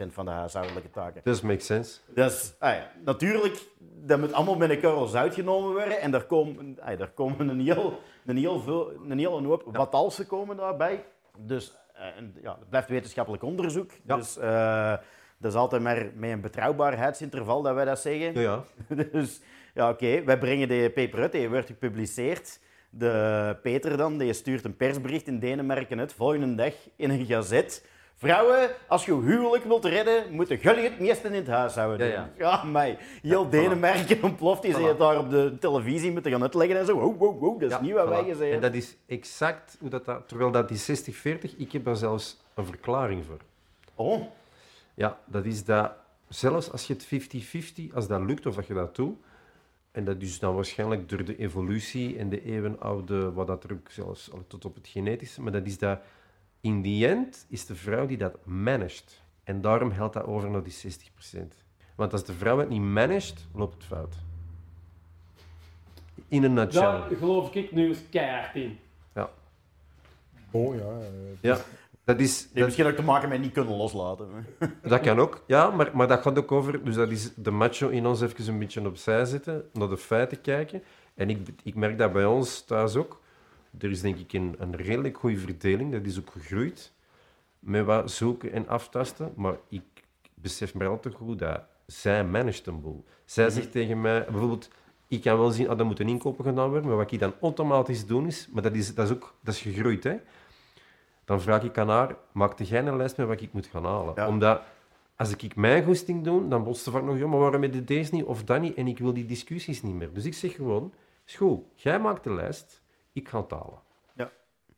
van de huishoudelijke taken. Dat makes sense. Dus ah ja, natuurlijk, dat moet allemaal met een korrel zout genomen worden en daar komen, ah, daar komen een, heel, een, heel veel, een hele hoop wat als komen daarbij. Dus eh, en, ja, het blijft wetenschappelijk onderzoek. Ja. Dus eh, dat is altijd maar met een betrouwbaarheidsinterval dat wij dat zeggen. Ja, ja. Dus ja, oké, wij brengen de paper uit, die wordt gepubliceerd. De Peter dan, die stuurt een persbericht in Denemarken uit, volgende dag in een gazet. Vrouwen, als je huwelijk wilt redden, moeten jullie het meeste in het huishouden Ja, doen. ja. Ja, mij. Heel Denemarken ontploft, die Voilà. ze het daar op de televisie moeten gaan uitleggen en zo. Wow, wow, wow, dat is Ja, niet wat wij gezegd En dat is exact hoe dat... dat terwijl dat die 60-40, ik heb daar zelfs een verklaring voor. Oh, Ja, dat is dat... Zelfs als je het 50-50, als dat lukt of dat je dat doet, en dat is dan waarschijnlijk door de evolutie en de eeuwenoude, wat dat er ook zelfs al tot op het genetische, maar dat is dat in die end is de vrouw die dat managt. En daarom helpt dat over naar die 60%. Want als de vrouw het niet managt, loopt het fout. in een nutshell. Daar geloof ik nu eens keihard in. Oh ja. eh, Ja, dat is... Dat, misschien ook te maken met niet kunnen loslaten. dat kan ook, ja, maar, maar dat gaat ook over... Dus dat is de macho in ons even een beetje opzij zetten, naar de feiten kijken. En ik, ik merk dat bij ons thuis ook. Er is denk ik een, een redelijk goede verdeling, dat is ook gegroeid. Met wat zoeken en aftasten. Maar ik besef me altijd goed dat zij managt een boel. Zij zegt tegen mij, bijvoorbeeld... Ik kan wel zien, ah, dat moeten inkopen gedaan worden, maar wat ik dan automatisch doe is... Maar dat is, dat is ook dat is gegroeid, hè. Dan vraag ik aan haar, maak jij een lijst met wat ik moet gaan halen? Ja. Omdat als ik mijn goesting doe, dan botst ze vaak nog, maar waarom met deze niet of dat niet? En ik wil die discussies niet meer. Dus ik zeg gewoon, goed, jij maakt de lijst, ik ga het halen. Ja.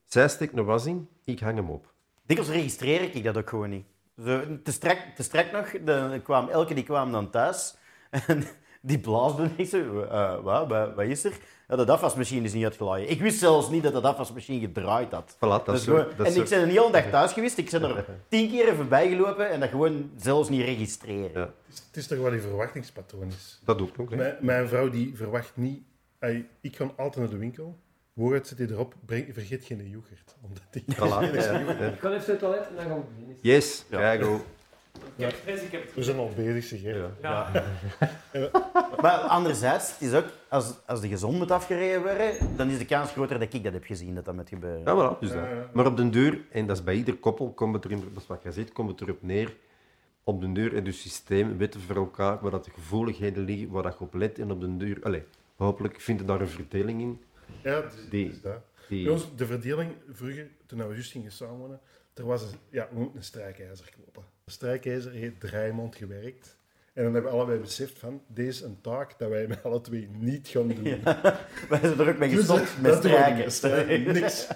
Zij steekt een was in, ik hang hem op. Dikwijls registreer ik dat ook gewoon niet. Zo, te, strak, te strak nog, de, kwam, elke die kwam dan thuis en die blaasde en ik zo, eh, wat, wat, wat is er? Ja, de afwasmachine is niet uitgelaaien. Ik wist zelfs niet dat de afwasmachine gedraaid had. Voilà, dat Dat is is zo- gewoon- dat en ik ben een hele dag thuis geweest. Ik ben er tien keer voorbij gelopen en dat gewoon zelfs niet registreren. Ja. het, is, het is toch wat die verwachtingspatroon is. Dat doe ik ook. hè. Mijn, mijn vrouw die verwacht niet... Ik ga altijd naar de winkel. Hooguit zet hij erop, breng, vergeet geen yoghurt. Omdat die... Voilà, ja, ja. Ik ga even naar het toilet en dan gaan we beginnen. Yes, ja. go. Ik heb stress, ik heb het We zijn al bezig, zeg. hè. Ja. Maar anderzijds, het is ook, als, als de gezond moet afgereden worden, dan is de kans groter dat ik dat heb gezien dat dat moet gebeuren. Ja, voilà, dus dat. Maar op den duur, en dat is bij ieder koppel, komt het er, in- dat is wat jij zegt, komt het erop neer. Op den duur en dus systeem weten voor elkaar waar dat de gevoeligheden liggen, waar dat je op let. En op den duur, allez, hopelijk vindt je daar een verdeling in. Ja, is, Die- is dat. Die, Bij ons, de verdeling vroeger, toen we juist gingen samenwonen, er was een, ja, we moeten een strijkijzer kopen. Strijkijzer heeft maand gewerkt. En dan hebben we allebei beseft van, deze is een taak dat wij met alle twee niet gaan doen. Wij zijn er ook mee Dus gestopt met strijken. met strijken. Niks.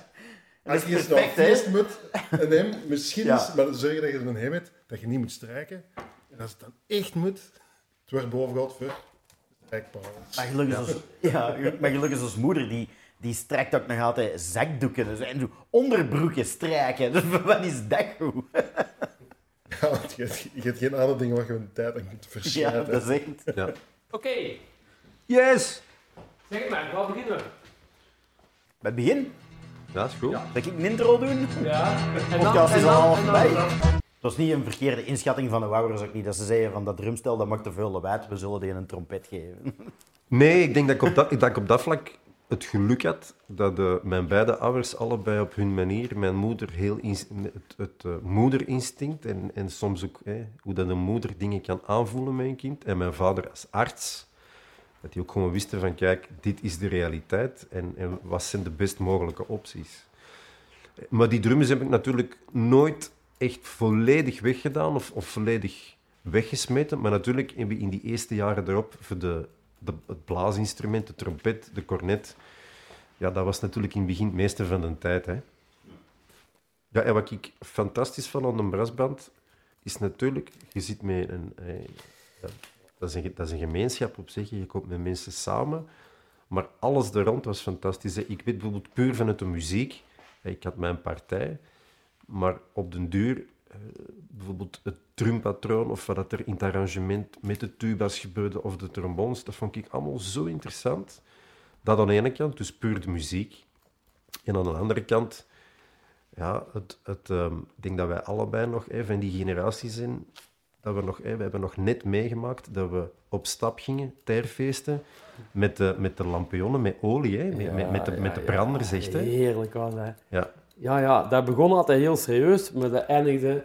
Als je eens naar hè? feest moet, en hem, misschien Ja. is, maar zorg dat je een hem hebt, dat je niet moet strijken. En als het dan echt moet, het wordt boven gehad voor strijkpalen. Maar gelukkig, is ja, maar gelukkig is ons moeder, die, die strijkt ook nog altijd zakdoeken en zo, en zo onderbroeken strijken. Dus wat is dat goed? Ja, want je, hebt- je hebt geen andere dingen waar je een tijd aan kunt Ja, verschijnen. dat is echt... ja. Oké, Yes! zeg het maar, waar beginnen we? Bij het begin, Ja, is goed. dat ik een intro doen. Ja, en podcast is en al half voorbij. Het was niet een verkeerde inschatting van de Wouders ook niet. Dat ze zeiden van dat drumstel dat maakt te veel lawaai, we zullen die een trompet geven. Nee, ik denk dat ik op dat, dat, ik op dat vlak het geluk had dat mijn beide ouders allebei op hun manier, mijn moeder heel het, het eh, moederinstinct en, en soms ook hoe dat een moeder dingen kan aanvoelen met een kind, en mijn vader als arts, dat die ook gewoon wisten van kijk, dit is de realiteit en, en wat zijn de best mogelijke opties. Maar die drums heb ik natuurlijk nooit echt volledig weggedaan of, of volledig weggesmeten. Maar natuurlijk in in die eerste jaren erop voor de, het blaasinstrument, de trompet, de cornet. Ja, dat was natuurlijk in het begin het meeste van de tijd. Hè. Ja, en wat ik fantastisch vond aan een brassband, is natuurlijk, je zit met een... eh, ja, dat, is een dat is een gemeenschap op zich, je komt met mensen samen. Maar alles er rond was fantastisch. Ik weet bijvoorbeeld puur vanuit de muziek. Ik had mijn partij, maar op den duur, bijvoorbeeld het drumpatroon of wat dat er in het arrangement met de tubas gebeurde of de trombones, dat vond ik allemaal zo interessant. Dat aan de ene kant, dus puur de muziek. En aan de andere kant, ja, het, het, ehm, ik denk dat wij allebei nog van die generatie zijn, dat we nog, we hebben nog net meegemaakt dat we op stap gingen, terfeesten, met de, met de lampionnen, met olie, hè, met, met, met, de, met de branders, echt. Hè. Heerlijk was dat. Ja. Ja, ja, dat begon altijd heel serieus, maar dat eindigde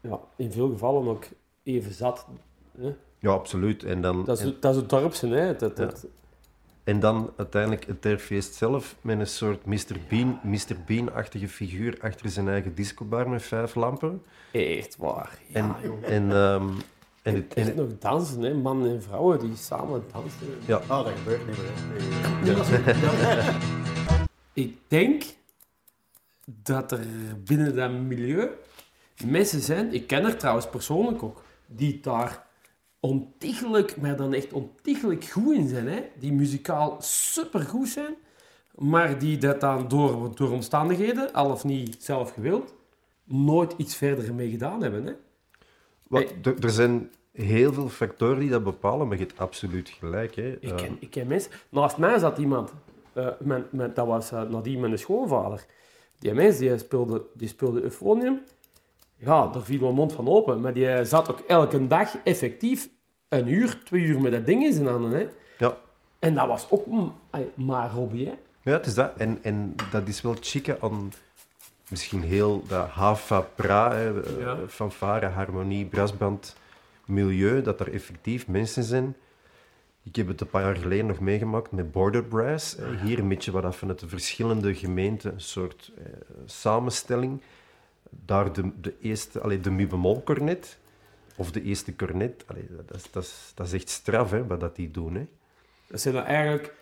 ja, in veel gevallen ook even zat. Hè? ja, absoluut. En dan, Dat, is, en, dat is het dorpse, hè. Dat, dat, en dan uiteindelijk het terfeest zelf met een soort Mr. Bean, Mr. Bean-achtige figuur achter zijn eigen discobar met vijf lampen. Echt waar. Ja, En, jongen. en, ehm, en, het, en Echt het- nog dansen, hè. Mannen en vrouwen die samen dansen. Oh, dat gebeurt niet meer. hè. Ik denk dat er binnen dat milieu mensen zijn, ik ken er trouwens persoonlijk ook, die daar ontiegelijk, maar dan echt ontiegelijk goed in zijn. Hè? Die muzikaal supergoed zijn, maar die dat dan door, door omstandigheden, al of niet zelf gewild, nooit iets verder mee gedaan hebben. Hè? Wat, er, er zijn heel veel factoren die dat bepalen, maar je hebt absoluut gelijk. Hè. Ik Eh, ken, ik ken mensen. Naast mij zat iemand, eh, dat was uh, nadien mijn schoonvader. Die mens die speelde, die speelde euphonium. Ja, daar viel mijn mond van open. Maar die zat ook elke dag effectief een uur, twee uur met dat ding in zijn handen. Hè. ja. En dat was ook mm, maar hobby. Hè. Ja, het is dat. En, en dat is wel chique aan misschien heel dat hava-pra, eh, Ja. fanfare, harmonie, brassband, milieu, dat er effectief mensen zijn. Ik heb het een paar jaar geleden nog meegemaakt met Border Brass. hè. Hier een beetje wat vanuit de verschillende gemeenten, een soort eh, samenstelling. Daar de, de eerste, allee, de mubemol cornet, of de eerste cornet, allee, dat, is, dat, is, dat is echt straf hè, wat dat die doen. Hè. Dat zijn dan eigenlijk...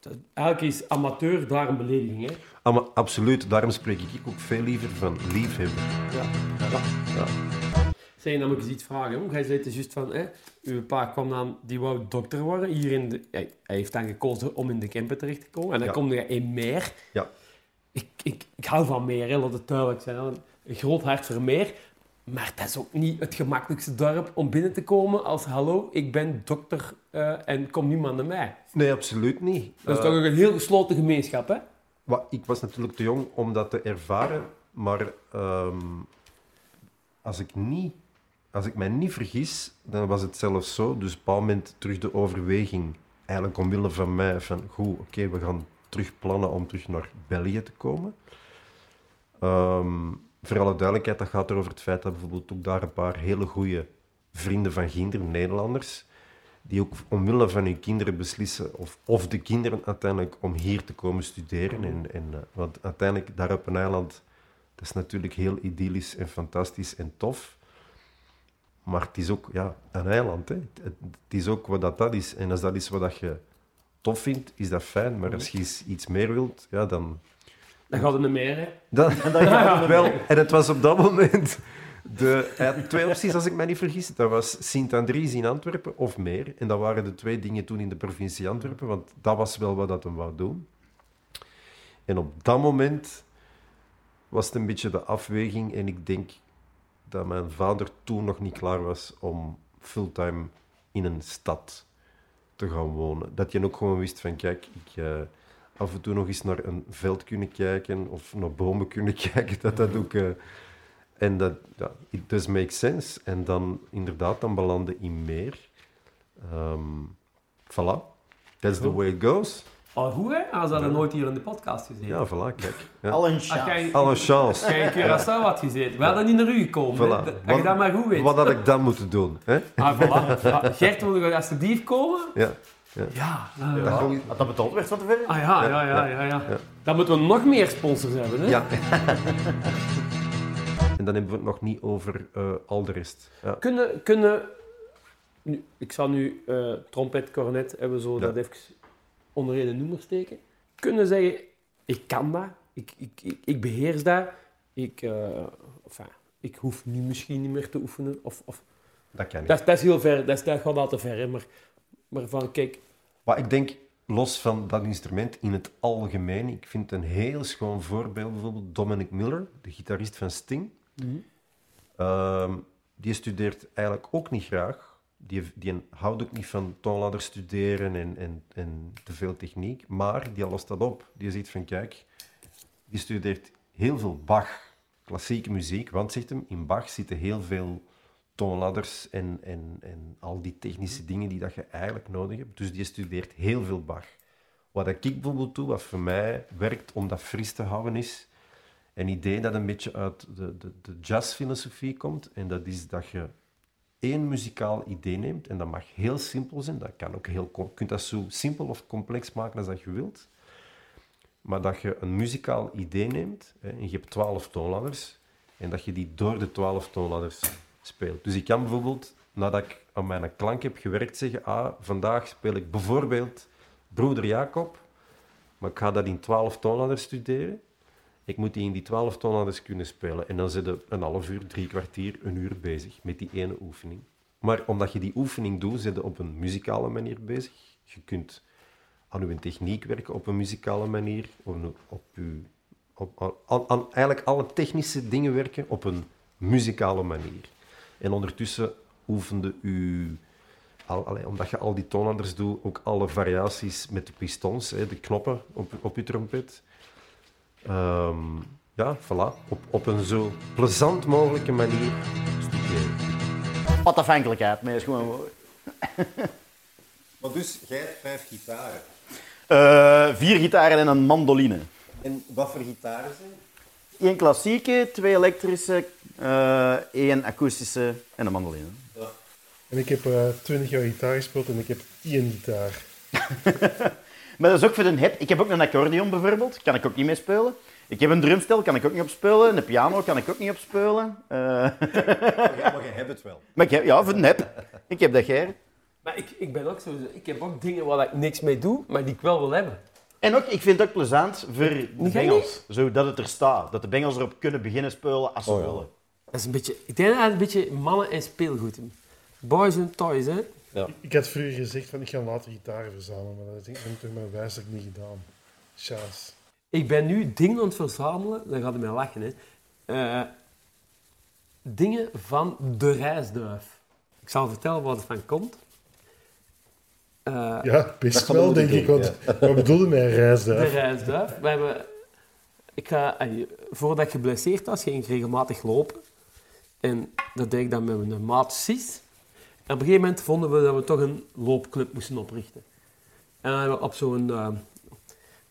dat- Eigenlijk is amateur daar een belediging. Hè. Ah, absoluut, daarom spreek ik ook veel liever van liefhebben. Ja. Ja. Zeg, dan moet ik eens iets vragen. Hoe? Jij zei het juist van, hè, uw pa kwam dan, die wou dokter worden. Hier in de, hij, hij heeft dan gekozen om in de Kempen terecht te komen. En dan Ja. kom je in Meer. Ja. Ik, ik, ik hou van Meer, hè, laat het duidelijk zijn. Een groot hart voor Meer. Maar dat is ook niet het gemakkelijkste dorp om binnen te komen als hallo, ik ben dokter eh, en kom niemand naar mij. Nee, absoluut niet. Dat is Eh, toch ook een heel gesloten gemeenschap, hè? Wat, ik was natuurlijk te jong om dat te ervaren, maar ehm, als, ik niet, als ik mij niet vergis, dan was het zelfs zo. Dus op een moment terug de overweging, eigenlijk omwille van mij, van goed, oké, we gaan terug plannen om terug naar België te komen. Ehm, voor alle duidelijkheid, dat gaat er over het feit dat bijvoorbeeld ook daar een paar hele goede vrienden van kinderen, Nederlanders, die ook omwille van hun kinderen beslissen, of, of de kinderen uiteindelijk, om hier te komen studeren. En, en, eh, want uiteindelijk, daar op een eiland, dat is natuurlijk heel idyllisch en fantastisch en tof. Maar het is ook ja, een eiland. Hè. Het, het is ook wat dat, dat is. En als dat is wat dat je tof vindt, is dat fijn. Maar als je iets- meer wilt, ja, dan... Dan gaat het naar Meer, hè? dan wel, en het was op dat moment... De, twee opties, als ik me niet vergis. Dat was Sint-Andries in Antwerpen of meer. En dat waren de twee dingen toen in de provincie Antwerpen, want dat was wel wat dat hem wou doen. En op dat moment was het een beetje de afweging. En ik denk dat mijn vader toen nog niet klaar was om fulltime in een stad te gaan wonen. Dat je ook gewoon wist van, kijk, ik eh, af en toe nog eens naar een veld kunnen kijken of naar bomen kunnen kijken. Dat dat ook... eh, en dat, ja, it does make sense. En dan inderdaad, dan belanden in meer. Ehm voilà. That's the way it goes. Al goed, hè? Als dat nooit hier in de podcast gezien. Ja, voilà, kijk. Ja. Al een Als chance. jij, Alle chance. als jij in Curaçao had gezeten, we hadden niet naar u gekomen. Voilà. Dat je dat maar goed weet. Wat had ik dan moeten doen? Hè? Ah, voilà. Ah, Gert, wil je alsjeblieft komen? Ja. Ja. nou, Dat ja. Had dat betaald werd van tevoren? Ah ja, ja, ja, ja, ja. Dan moeten we nog meer sponsors hebben, hè? ja. en dan hebben we het nog niet over eh, al de rest. Ja. Kunnen, kunnen... Nu, ik zal nu eh, trompet, cornet, hebben we zo Ja. dat even onder één noemer steken. Kunnen zeggen, ik kan dat, ik, ik, ik, ik beheers dat, ik, eh, enfin, ik hoef nu misschien niet meer te oefenen. Of, of, Dat kan niet. dat, is- dat is heel ver, dat, is, dat gaat al te ver, hè, maar, maar van, kijk, Maar ik denk, los van dat instrument in het algemeen, ik vind een heel schoon voorbeeld bijvoorbeeld Dominic Miller, de gitarist van Sting. Ehm, die studeert eigenlijk ook niet graag. Die, houdt ook niet van toonladder studeren en, en, en te veel techniek. Maar die lost dat op. Die zegt van, kijk, die studeert heel veel Bach, klassieke muziek. Want, zegt hem, in Bach zitten heel veel toonladders en, en, en al die technische dingen die dat je eigenlijk nodig hebt. Dus die studeert heel veel Bach. Wat ik bijvoorbeeld doe, wat voor mij werkt om dat fris te houden, is een idee dat een beetje uit de, de, de jazzfilosofie komt. En dat is dat je één muzikaal idee neemt, en dat mag heel simpel zijn, dat kan ook heel, je kunt dat zo simpel of complex maken als dat je wilt. Maar dat je een muzikaal idee neemt, hè, en je hebt twaalf toonladders, en dat je die door de twaalf toonladders speelt. Dus ik kan bijvoorbeeld, nadat ik aan mijn klank heb gewerkt, zeggen, ah, vandaag speel ik bijvoorbeeld Broeder Jacob, maar ik ga dat in twaalf toonladders studeren. Ik moet die in die twaalf toonladders kunnen spelen. En dan zit je een half uur, drie kwartier, een uur bezig met die ene oefening. Maar omdat je die oefening doet, zit je op een muzikale manier bezig. Je kunt aan je techniek werken op een muzikale manier. Op, op aan, eigenlijk alle technische dingen werken op een muzikale manier. En ondertussen oefende u, al, omdat je al die toonhouders doet, ook alle variaties met de pistons, hè, de knoppen op, op je trompet. Ehm, ja, voilà. Op, op een zo plezant mogelijke manier studeren. Wat afhankelijkheid, maar is gewoon. Maar dus, jij hebt vijf gitaren. Eh, vier gitaren en een mandoline. En wat voor gitaren zijn? Eén klassieke, twee elektrische, eh, één akoestische en een mandoline. En ik heb eh 20 jaar gitaar gespeeld en ik heb één gitaar. Maar dat is ook voor de hip. Ik heb ook een accordeon bijvoorbeeld, kan ik ook niet mee spelen. Ik heb een drumstel, kan ik ook niet op spelen. Een piano kan ik ook niet op spelen. Eh, Maar jij hebt het wel. maar ik heb, ja, voor de hip. Ik heb dat jij. Maar ik, ik ben ook zo. Ik heb ook dingen waar ik niks mee doe, maar die ik wel wil hebben. En ook, ik vind het ook plezant voor de bengels. Zodat het er staat. Dat de bengels erop kunnen beginnen spelen als ze Oh ja. willen. Dat is een beetje, ik denk dat het een beetje mannen en speelgoed. is. Boys and toys, hè? Ik had vroeger gezegd van ik ga later gitaren verzamelen, maar dat heb ik toch maar wijselijk niet gedaan. Sjaas. Ik ben nu dingen aan het verzamelen, dan gaat het mij lachen, hè. Eh, dingen van de reisduif. Ik zal vertellen wat het van komt. Eh, Ja, best wel, wel de denk ik. game, Want, Wat bedoelde mij de reisduif? reisduif. We hebben, ik ga, voordat ik geblesseerd was, ging ik regelmatig lopen. En dat deed ik dan met mijn maat Sis. En op een gegeven moment vonden we dat we toch een loopclub moesten oprichten. En dan hebben we op zo'n eh,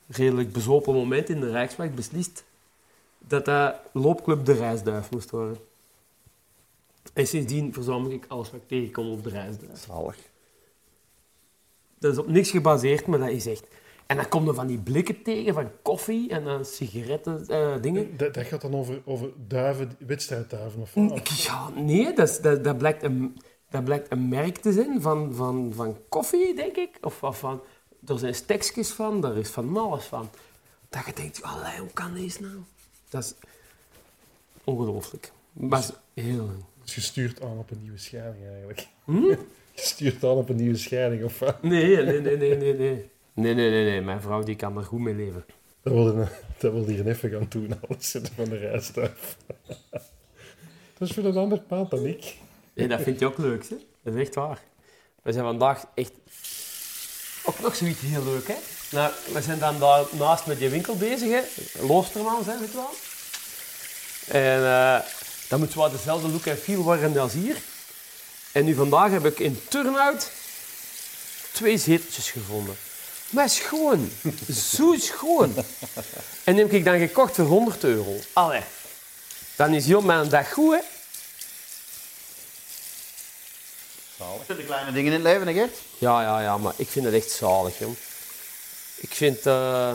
redelijk bezopen moment in de Rijksweg beslist dat dat loopclub de Reisduif moest worden. En sindsdien verzamel ik alles wat ik tegenkom op de Reisduif. Zalig. Dat is op niks gebaseerd, maar dat is echt... En dan komen er van die blikken tegen van koffie en dan sigaretten, eh, dingen. Dat, dat gaat dan over, over duiven, wedstrijdduiven of wat? Ja, nee, dat, dat, dat, blijkt een, dat blijkt een merk te zijn van, van, van koffie, denk ik. Of, of van, er zijn stekjes van, daar is van alles van. Dat je denkt, allee, hoe kan deze nou? Dat is ongelooflijk. Maar het is heel... Dus je stuurt aan op een nieuwe scheiding eigenlijk. Hm? Je stuurt aan op een nieuwe scheiding of wat? Nee, nee, nee, nee, nee, nee. Nee, nee, nee, nee. Mijn vrouw die kan er goed mee leven. Dat wil, je- dat wil hier even gaan doen, alles zitten van de reisduif. Dat is voor een ander paard dan ik. Nee, dat vind je ook leuk, hè? Dat is echt waar. We zijn vandaag echt... Ook nog zoiets heel leuk, hè? Nou, we zijn dan daar naast met die winkel bezig, hè? Loosterman, zijn we het wel. En eh dat moet wel dezelfde look en feel worden als hier. En nu vandaag heb ik in Turnhout twee zeteltjes gevonden. Maar schoon. Zo schoon. En die heb ik dan gekocht voor 100 euro. Allee. Dan is heel mijn dag goed, hè? Dat zijn de kleine dingen in het leven, hè, Gert? Ja, ja, ja, maar ik vind het echt zalig, jong. Ik vind... eh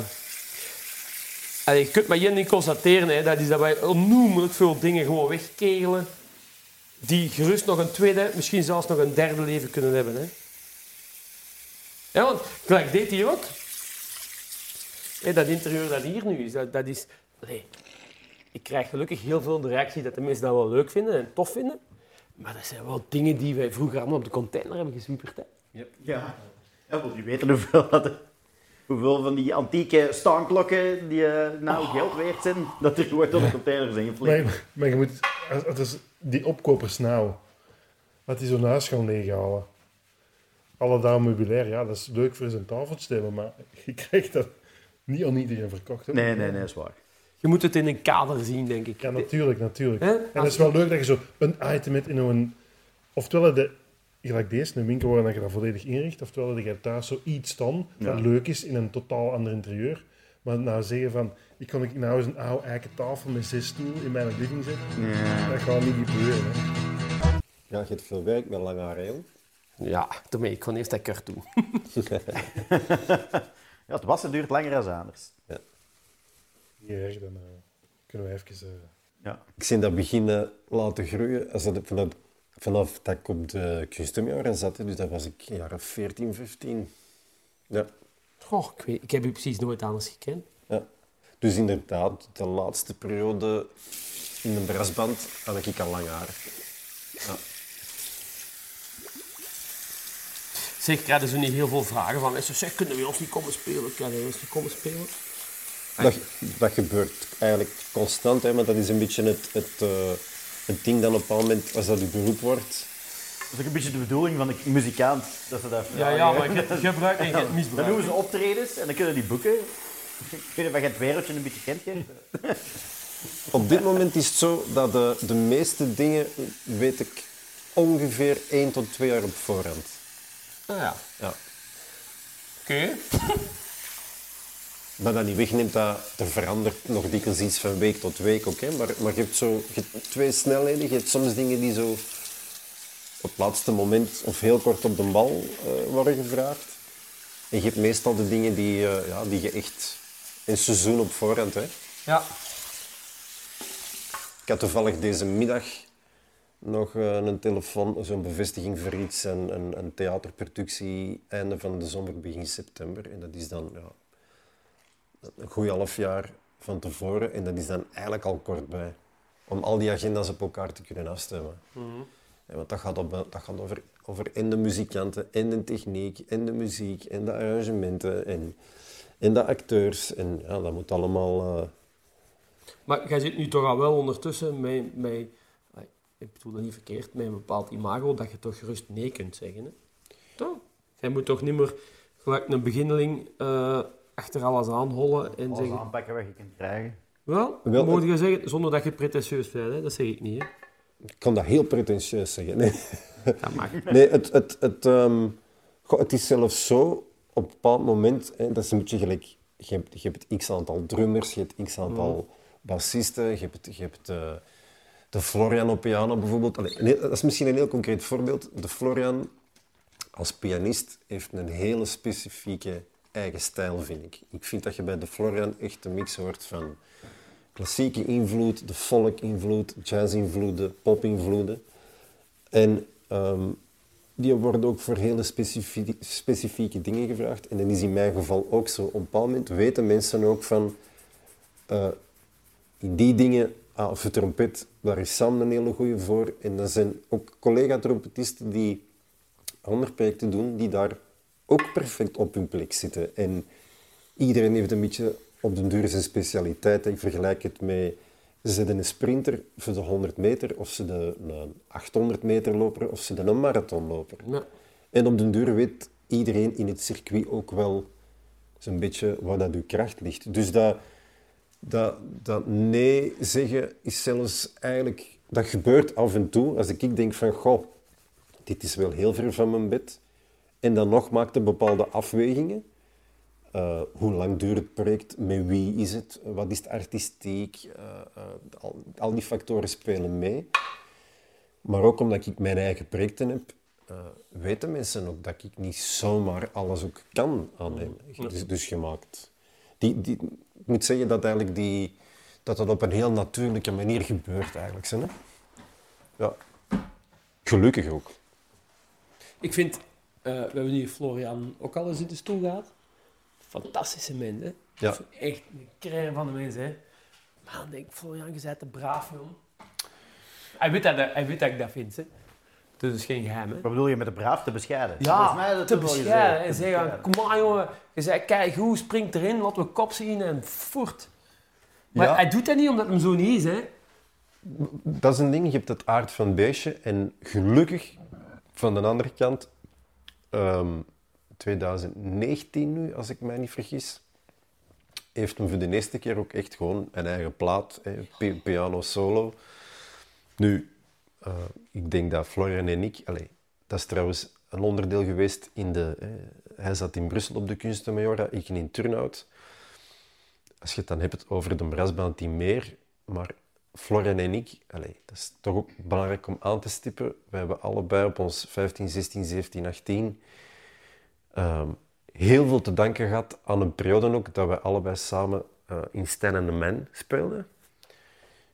allee, je kunt maar één ding constateren, hè, dat is dat wij onnoemelijk veel dingen gewoon wegkegelen die gerust nog een tweede, misschien zelfs nog een derde leven kunnen hebben. Hè. Ja, want gelijk deed hij ook. Hè, dat interieur dat hier nu is, dat, dat is... allee, ik krijg gelukkig heel veel de reactie dat de mensen dat wel leuk vinden en tof vinden. Maar dat zijn wel dingen die wij vroeger allemaal op de container hebben geswieperd. Hè. Ja. Ja, wil je weten hoeveel, dat, hoeveel van die antieke staanklokken die eh, nou geld waard zijn, dat er gewoon tot de container zijn geflikt? Maar, maar je moet, als, als is die opkopers nou, dat die zo'n huis gaan leeghalen. Alle daar meubilair, ja, dat is leuk voor zijn tafeltje te hebben, maar je krijgt dat niet aan iedereen verkocht. Hè? Nee, nee, nee, dat is waar. Je moet het in een kader zien, denk ik. Ja, natuurlijk, natuurlijk. En het is wel leuk dat je zo een item hebt in een... Oftewel, de, gelijk deze, een winkel waar je dat volledig inricht, oftewel dat je thuis zoiets staan dat Ja. leuk is in een totaal ander interieur. Maar nou zeggen van, ik kan ik nou eens een oude eiken tafel met zes stoelen in mijn living zetten, Ja. dat gaat niet gebeuren. Hè. Ja, je hebt veel werk met lange jong. Ja, daarmee. Ik kon eerst dat kort doen. Ja, het wassen duurt langer dan anders. Niet erg, dan eh, kunnen we even... eh, Ja. Ik zie dat beginnen laten groeien als dat vanaf, vanaf dat ik op de customjaren zat. Dus dat was ik jaren 14, 15. Ja. Goh, ik, weet, ik heb u precies nooit anders gekend. ja. Dus inderdaad, de laatste periode in de brasband had ik al lang haar. Ja. Zeg, krijgen ze niet heel veel vragen van mensen. Zeg, kunnen we ons niet komen spelen? Kunnen we ons niet komen spelen? Dat, dat gebeurt eigenlijk constant, hè, maar dat is een beetje het, het, eh, het ding dan op een bepaald moment, als dat je beroep wordt, Dat is ook een beetje de bedoeling van de muzikant, dat ze dat Ja, vragen. ja, maar je gebruikt en je Dan misbruikt. doen ze optredens en dan kunnen die boeken. Ik weet niet of je het wereldje een beetje kent, hè? Op dit moment is het zo dat de, de meeste dingen weet ik ongeveer 1 tot 2 jaar op voorhand. Ah, ja. Ja. Oké. Maar dat niet wegneemt dat er verandert nog dikwijls iets van week tot week, oké. Maar, maar je hebt zo je hebt twee snelheden. Je hebt soms dingen die zo op het laatste moment of heel kort op de bal eh, worden gevraagd. En je hebt meestal de dingen die, eh, ja, die je echt een seizoen op voorhand hè. Ja. Ik had toevallig deze middag nog eh, een telefoon, zo'n bevestiging voor iets, een, een, een theaterproductie einde van de zomer, begin september. En dat is dan ja, een goed half jaar van tevoren en dat is dan eigenlijk al kort bij. Om al die agenda's op elkaar te kunnen afstemmen. Ja, want dat gaat, op, dat gaat over, over en de muzikanten, en de techniek, en de muziek, en de arrangementen, en, en de acteurs. En ja, dat moet allemaal... eh, Maar jij zit nu toch al wel ondertussen met, met ik bedoel dat niet verkeerd, met een bepaald imago dat je toch gerust nee kunt zeggen. Hè? Toch? Jij moet toch niet meer gelijk een beginneling eh, achter alles aanhollen en Alles zeggen... aanpakken wat je kunt krijgen. Wel, Wel, moet je zeggen, zonder dat je pretentieus bent, hè? dat zeg ik niet. Hè? Ik kan dat heel pretentieus zeggen. Nee, Dat mag. nee het, het, het, ehm, goh, het is zelfs zo, op een bepaald moment, hè, dat is een beetje gelijk, je hebt, je hebt x aantal drummers, je hebt x aantal bassisten, je hebt, je hebt eh, de Florian op piano bijvoorbeeld. Allee, nee, dat is misschien een heel concreet voorbeeld. De Florian als pianist heeft een hele specifieke eigen stijl, vind ik. Ik vind dat je bij de Florian echt een mix hoort van klassieke invloed, de folk-invloed, jazz-invloeden, pop-invloeden. En ehm, die worden ook voor hele specifie- specifieke dingen gevraagd. En dat is in mijn geval ook zo. Op een bepaald moment weten mensen ook van... eh, die dingen, ah, voor trompet, daar is Sam een hele goede voor. En er zijn ook collega-trompetisten die andere projecten doen, die daar ook perfect op hun plek zitten. En iedereen heeft een beetje op den duur zijn specialiteit. Ik vergelijk het met, ze een sprinter voor de 100 meter, of ze de een 800 meter loper, of ze de een marathonloper. Ja. En op den duur weet iedereen in het circuit ook wel zo'n beetje waar dat uw kracht ligt. Dus dat, dat, dat nee zeggen is zelfs eigenlijk... Dat gebeurt af en toe. Als ik denk van, goh, dit is wel heel ver van mijn bed. En dan nog maakt een bepaalde afwegingen. Eh, hoe lang duurt het project? Met wie is het? Wat is het artistiek? Eh, eh, al, al die factoren spelen mee. Maar ook omdat ik mijn eigen projecten heb, weten mensen ook dat ik niet zomaar alles ook kan aannemen. Dus, dus je maakt... Die, die, ik moet zeggen dat, eigenlijk die, dat dat op een heel natuurlijke manier gebeurt eigenlijk. Hè? Ja. Gelukkig ook. Ik vind, we hebben nu Florian ook al eens in de stoel gehad. Fantastische mens, hè? Ja. Echt een crème van de mensen, hè? Maar dan denk Florian, je bent te braaf, joh. Hij weet dat, hij weet dat ik dat vind, hè? Dus dat is geen geheim, hè? Wat bedoel je met de braaf te bescheiden? Volgens mij is Ja, dat te bescheiden. En zeggen, kom maar jongen. Je zei, kijk hoe, springt erin, laten we kop zien en voort. Maar Ja. hij doet dat niet omdat het hem zo niet is, hè? Dat is een ding, je hebt het aard van het beestje. En gelukkig, van de andere kant, ehm, 2019 nu, als ik mij niet vergis, heeft hem voor de eerste keer ook echt gewoon een eigen plaat, pi- piano solo. Nu, eh, ik denk dat Florian en ik, allee, dat is trouwens een onderdeel geweest in de... eh, hij zat in Brussel op de Kunstenmajora, ik in Turnhout. Als je het dan hebt over de brassband die meer, maar Florian en ik, allee, dat is toch ook belangrijk om aan te stippen. We hebben allebei op ons 15, 16, 17, 18 ehm, heel veel te danken gehad aan een periode ook dat we allebei samen eh, in Stijn en de Man speelden.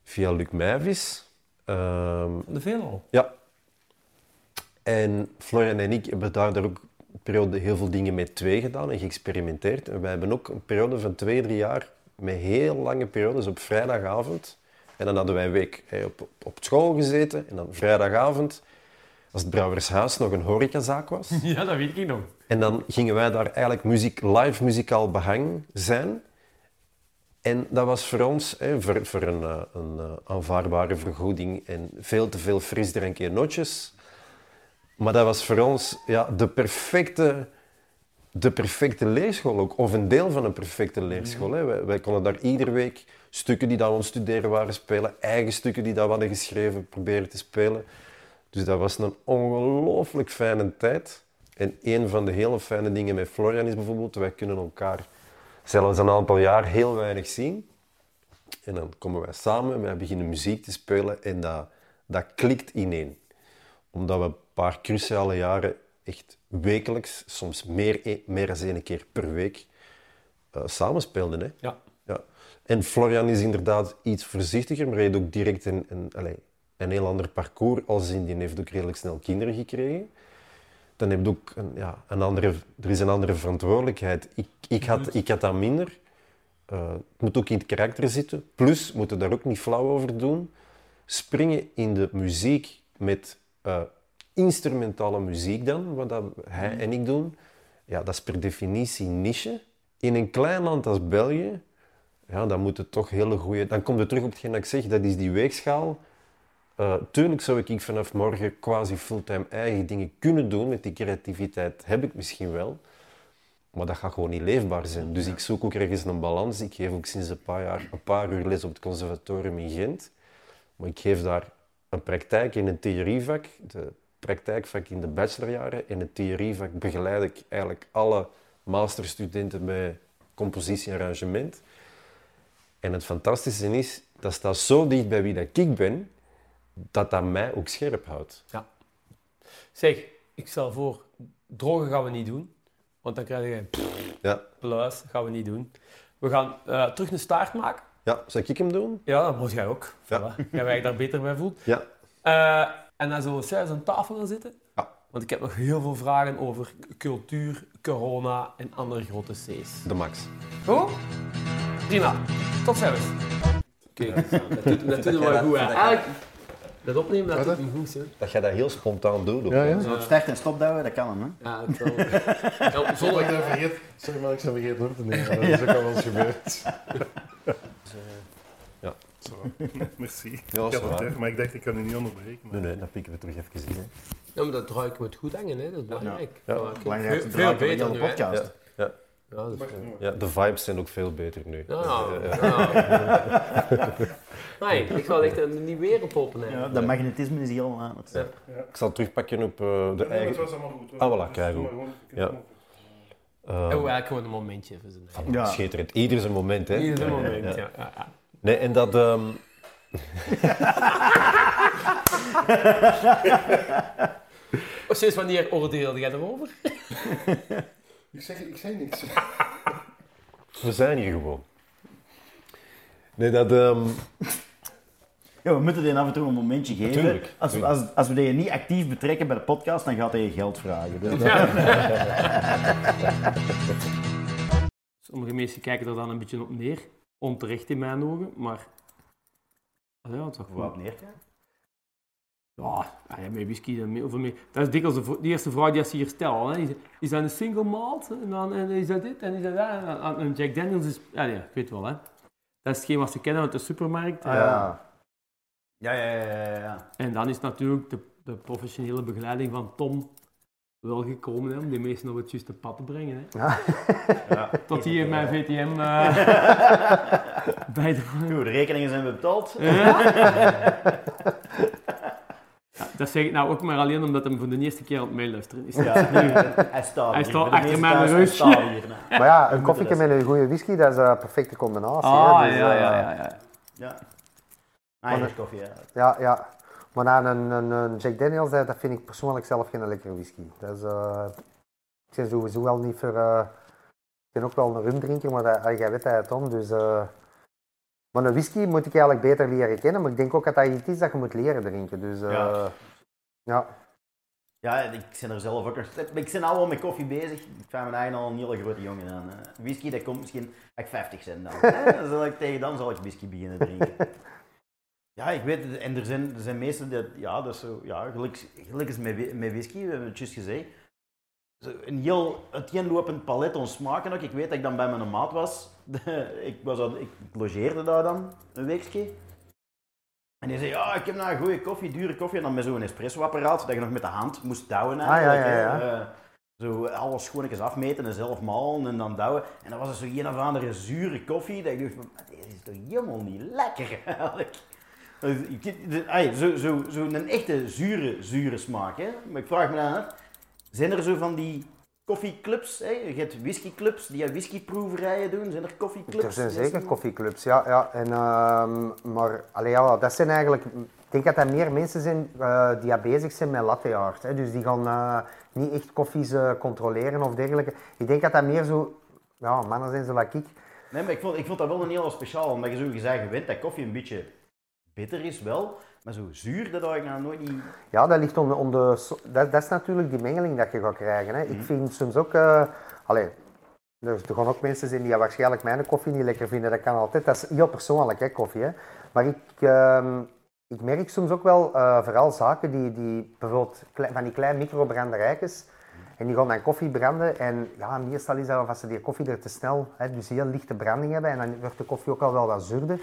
Via Luc Meijvis. Ehm, De veelal. ja. En Florian en ik hebben daar ook een periode heel veel dingen met twee gedaan en geëxperimenteerd. En wij hebben ook een periode van twee, drie jaar met heel lange periodes op vrijdagavond. En dan hadden wij een week op, op, school gezeten. En dan vrijdagavond, als het Brouwershuis nog een horecazaak was. Ja, dat weet ik nog. En dan gingen wij daar eigenlijk muziek, live muzikaal behang zijn. En dat was voor ons, hè, voor, voor een, eh, een eh, aanvaardbare vergoeding en veel te veel frisdrank en notjes. Maar dat was voor ons ja, de, perfecte, de perfecte leerschool ook. Of een deel van een perfecte leerschool. Hè. Wij, wij konden daar iedere week stukken die we aan het studeren waren spelen. Eigen stukken die we hadden geschreven proberen te spelen. Dus dat was een ongelooflijk fijne tijd. En een van de hele fijne dingen met Florian is bijvoorbeeld, wij kunnen elkaar zelfs een aantal jaar heel weinig zien. En dan komen wij samen, wij beginnen muziek te spelen en dat, dat klikt ineen. Omdat we een paar cruciale jaren echt wekelijks, soms meer, e- meer dan één keer per week, eh samen speelden. Hè? Ja. En Florian is inderdaad iets voorzichtiger, maar hij heeft ook direct een, een, een heel ander parcours als in. Die heeft ook redelijk snel kinderen gekregen. Dan heb je ook een, ja, een andere, er is een andere verantwoordelijkheid. Ik, ik, had, ik had dat minder. Eh, het moet ook in het karakter zitten. Plus, we moeten daar ook niet flauw over doen. Springen in de muziek met eh, instrumentale muziek dan, wat dat hij en ik doen, ja, dat is per definitie niche. In een klein land als België, ja, dan moet het toch hele goede. Dan komt het terug op hetgeen dat ik zeg, dat is die weegschaal. Eh tuurlijk zou ik vanaf morgen quasi fulltime eigen dingen kunnen doen, met die creativiteit heb ik misschien wel. Maar dat gaat gewoon niet leefbaar zijn. Dus ik zoek ook ergens een balans. Ik geef ook sinds een paar jaar een paar uur les op het conservatorium in Gent. Maar ik geef daar een praktijk in een theorievak, de praktijkvak in de bachelorjaren. En het theorievak begeleid ik eigenlijk alle masterstudenten bij compositie en arrangement. En het fantastische is, dat staat zo dicht bij wie dat ik ben, dat dat mij ook scherp houdt. Zeg, ik stel voor, drogen gaan we niet doen. Want dan krijg je een Ja, pluis, dat gaan we niet doen. We gaan eh, terug een staart maken. ja zou ik hem doen? Ja, dat moet jij ook. Ja. Voilà. Jij je daar beter bij voelt. Ja. Eh, en dan zullen we thuis aan tafel gaan zitten. Ja. Want ik heb nog heel veel vragen over cultuur, corona en andere grote C's. De max. Goed? Prima. Tot zelfs. Kijk, dat doet, dat doet hem wel goed. hè. Eigenlijk, dat opnemen, dat doet hem goed. Hè. Dat jij dat heel spontaan doet. Ja, ja. Zo start en stop duwen, dat kan hem, hè? Ja, dat wel. Ja, Ik zonder... ben vergeten. Sorry, maar ik zou vergeten op te nemen. maar Dat is ook al wel eens gebeurd. Ja. Zo. Merci. Ja, ik dat is had het maar ik dacht ik kan u niet onderbreken. Nee, Maar... nee, dat pikken we terug even in. Hè. Ja, maar dat draai ik met goed hangen, hè. dat is belangrijk. Ja. Maar ik- Belangrijkste veel, beter de nu, hele hè. podcast. Ja. Ja, dat is Ja, de vibes zijn ook veel beter nu. Ja, Ja, ja. Nee, ik ga echt een nieuwe wereld openen. Ja, dat magnetisme is heel anders. Ja. Ik zal terugpakken op eh, de Nee, het eigen... was allemaal goed. Ah, voilà, Dus kijk goed. maar gewoon- Ja. En eh, we eigenlijk gewoon een momentje even zijn. Ja. Schitterend. Ieder zijn moment, hè. Ieder zijn Ja, moment, ja, ja. ja. ja, ja. Nee, en dat... ehm, Oh, Sinds wanneer oordeelde jij erover? Ik zeg, ik zeg niks. we zijn hier gewoon. Nee, dat... ehm, Ja, we moeten die af en toe een momentje geven. Als, we- als, als we die niet actief betrekken bij de podcast, dan gaat hij je geld vragen. Dus Sommige mensen kijken er dan een beetje op neer. Onterecht in mijn ogen, maar... Ja, toch Wat goed. neerkijken? Ja, ah ja, met whisky dan heel veel meer. Dat is dikwijls de, de eerste vraag die ze hier stellen. Hè. Is, is dat een single malt? En dan en is dat dit en is dat dat? En, Jack Daniels is... Ja, ja, ik weet wel, hè. Dat is hetgeen wat ze kennen uit de supermarkt. Ah, ja. Ja, ja, ja, ja, ja. En dan is natuurlijk de, de professionele begeleiding van Tom wel gekomen hè, om die mensen op het juiste pad te brengen. Hè. ja. Tot hier mijn VTM eh bij de... Goed, de rekeningen zijn betaald. Ja, dat zeg ik nou ook maar alleen omdat hij voor de eerste keer aan het meeluisteren is. Ja. Hij staat Hij staat achter mijn rug. Maar ja, een koffietje dat met een goede whisky, dat is een perfecte combinatie. Ah, hè. Dus, ja, eh, ja, ja, ja. Ja. Ah, is koffie, ja. ja, ja. Maar na een, een, een Jack Daniels, dat dat vind ik persoonlijk zelf geen lekkere whisky. Dat is, eh, ik ben sowieso wel niet voor... eh, ik ben ook wel een rumdrinker, maar dat, jij weet dat, Tom. Dus, eh, maar een whisky moet ik eigenlijk beter leren kennen, maar ik denk ook dat dat iets is dat je moet leren drinken. Dus, eh, Ja. ja. Ja, ik ben er zelf ook. Ik ben al wel met koffie bezig. Ik vraag me eigenlijk al een hele grote jongen aan. hè. Whisky, dat komt misschien... Ik 50 cent dan. hè. Dan zal ik, tegen dan zal ik whisky beginnen drinken. Ja, ik weet het. En er zijn, er zijn mensen die... Ja, dat is zo... Ja, gelijk is met, met whisky, we hebben het juist gezegd. Een heel uiteenlopend palet aan smaken ook. Ik weet dat ik dan bij mijn maat was. ik, was ik logeerde daar dan een weekje. En die zei, ja, ik heb nou een goede koffie, dure koffie. En dan met zo'n espresso-apparaat, dat je nog met de hand moest douwen Ah, ja, ja, eigenlijk. ja. Eh, zo alles schoonetjes afmeten en zelf malen en dan douwen. En dan was er zo een of andere zure koffie. Dat ik dacht, "Maar dit is toch helemaal niet lekker eigenlijk. Dus ik- de- ai, Zo, zo, zo een echte zure, zure smaak. Hè? Maar ik vraag me dan af, zijn er zo van die koffieclubs? Hè? Je hebt whiskyclubs die whiskyproeverijen doen. Zijn er koffieclubs? Er zijn zeker koffieclubs, ja. ja. En, ehm, maar allee, ja, dat zijn eigenlijk... Ik denk dat er meer mensen zijn eh, die ja bezig zijn met latte art. Hè. Dus die gaan eh, niet echt koffies eh, controleren of dergelijke. Ik denk dat dat meer zo... Ja, mannen zijn zoals ik. Nee, maar ik vond, ik vond dat wel een heel speciaal. Omdat je zo gezegd gewend dat koffie een beetje bitter is wel. Maar zo zuur, dat had ik nou nooit niet... Ja, dat ligt onder... onder so- dat, dat is natuurlijk die mengeling dat je gaat krijgen. Hè. Ik vind soms ook... eh allee, er, er gaan ook mensen zijn die waarschijnlijk mijn koffie niet lekker vinden. Dat kan altijd. Dat is heel persoonlijk, hè, koffie. Hè. Maar ik, ehm, ik merk soms ook wel, eh, vooral zaken die, die bijvoorbeeld van die kleine microbranderijtjes. En die gaan dan koffie branden. En ja, meestal is dat of ze die koffie er te snel, hè, dus heel lichte branding hebben. En dan wordt de koffie ook al wel wat zuurder.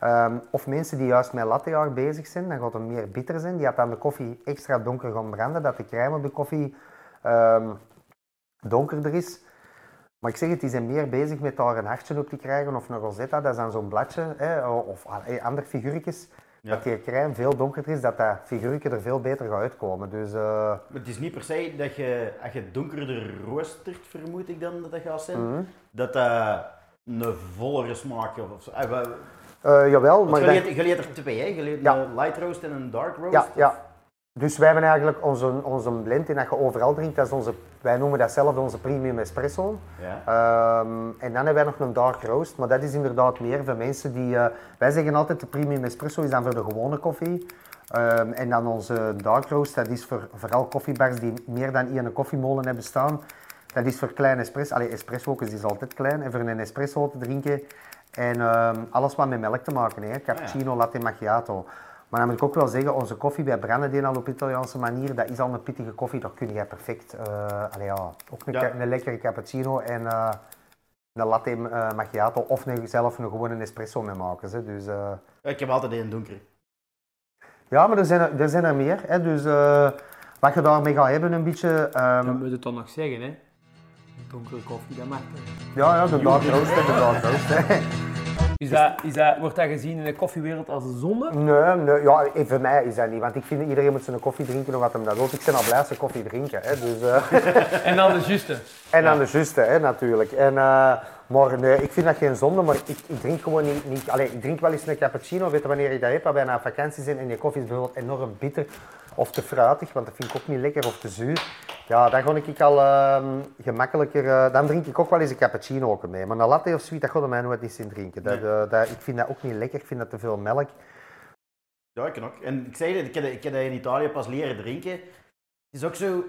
Ehm, of mensen die juist met latte art bezig zijn, dan gaat het meer bitter zijn. Die gaat dan de koffie extra donker gaan branden, dat de crème op de koffie ehm, donkerder is. Maar ik zeg het, die zijn meer bezig met daar een hartje op te krijgen of een rosetta, dat is dan zo'n bladje, hè, of ah, andere figuurtjes. Ja. Dat die crème veel donkerder is, dat dat figuurtje er veel beter gaat uitkomen. Dus eh, Maar het is niet per se dat je, als je donkerder roostert, vermoed ik dan dat dat gaat zijn, Mhm. dat dat een vollere smaak of zo. Eh, jawel, maar je leert, er twee, hè? Je leert Ja. een light roast en een dark roast. Ja, of- ja. Dus wij hebben eigenlijk onze, onze blend die dat je overal drinkt, dat is onze, wij noemen dat zelf onze premium espresso. Ja. Ehm, en dan hebben wij nog een dark roast, maar dat is inderdaad meer voor mensen die... eh, wij zeggen altijd de premium espresso is dan voor de gewone koffie. Ehm, en dan onze dark roast, dat is voor vooral koffiebars die meer dan één koffiemolen hebben staan. Dat is voor kleine espresso. Allee, espresso is altijd klein. En voor een espresso te drinken. En ehm, alles wat met melk te maken heeft. Cappuccino, latte macchiato. Maar dan moet ik ook wel zeggen, onze koffie bij branden die al op Italiaanse manier, dat is al een pittige koffie, dat kun je perfect. eh allee, ja, ook een, Ja. ca- een lekkere cappuccino en eh, een latte eh, macchiato of een, zelf een gewone espresso mee maken. Ze. Dus, eh, Ik heb altijd een donker. ja, maar er zijn er, er, zijn er meer. Hè. Dus eh, wat je daarmee gaat hebben, een beetje. ehm, Dan moet je het dan nog zeggen, hè. Donkere koffie, dat mag toch. ja, ja, de dark roast, de dark roast. Is dat, is dat, wordt dat gezien in de koffiewereld als een zonde? Nee, nee ja, eh, voor mij is dat niet. Want ik vind iedereen moet zijn koffie drinken of wat hem dat wil. Ik ben al blij als ze koffie drinken. Hè. Dus, eh, En dan de juiste. En aan de juiste, hè, natuurlijk. En, eh, maar nee, ik vind dat geen zonde, maar ik, ik drink gewoon niet... niet allee, ik drink wel eens een cappuccino, weet je wanneer ik dat heb, als wij naar vakantie zijn en je koffie is bijvoorbeeld enorm bitter of te fruitig, want dat vind ik ook niet lekker, of te zuur. Ja, dan ga ik al ehm, gemakkelijker... eh, dan drink ik ook wel eens een cappuccino ook mee. Maar een latte of zoiets, dat ga ik mij nooit eens in drinken. Dat, Nee. eh, dat, ik vind dat ook niet lekker, ik vind dat te veel melk. Ja, ik kan ook. En ik het, ik heb, dat- ik heb dat in Italië pas leren drinken. Het is ook zo...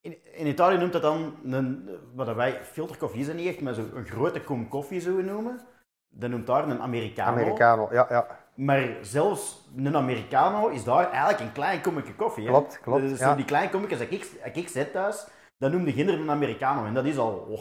In, in Italië noemt dat dan, een, wat wij filterkoffie is dat niet echt, maar zo een grote kom koffie zo noemen. Dat noemt daar een Americano. Americano, ja, ja. Maar zelfs een Americano is daar eigenlijk een klein kommetje koffie. Hè? Klopt, klopt, Dus ja. die kleine kommetjes, als ik, als ik zet thuis, dan noemde kinderen een Americano. En dat is al oh,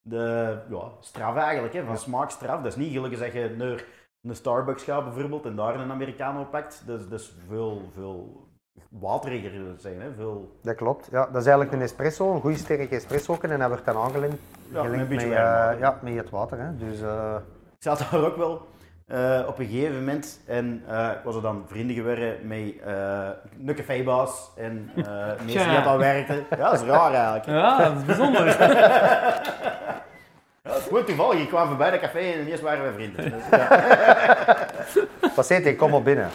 de ja, straf eigenlijk, hè, van smaakstraf. Dat is niet gelukkig dat je naar een Starbucks gaat bijvoorbeeld en daar een Americano pakt. Dat is, dat is veel, veel wateriger zijn. Hè? Veel, Dat klopt. Ja, dat is eigenlijk een espresso, een goede sterke espresso. En dat wordt dan aangelengd Ja, met eh, ja, met het water. Hè. Dus, eh, Ik zat daar ook wel eh, op een gegeven moment en eh, ik was er dan vrienden geworden met eh een cafébaas en eh mensen die dat al werkten. Ja, dat is raar eigenlijk. Ja, dat is bijzonder. Ja, gewoon toevallig. Ik kwam voorbij dat café en ineens waren we vrienden. Dus, ja. Passetti, kom op binnen.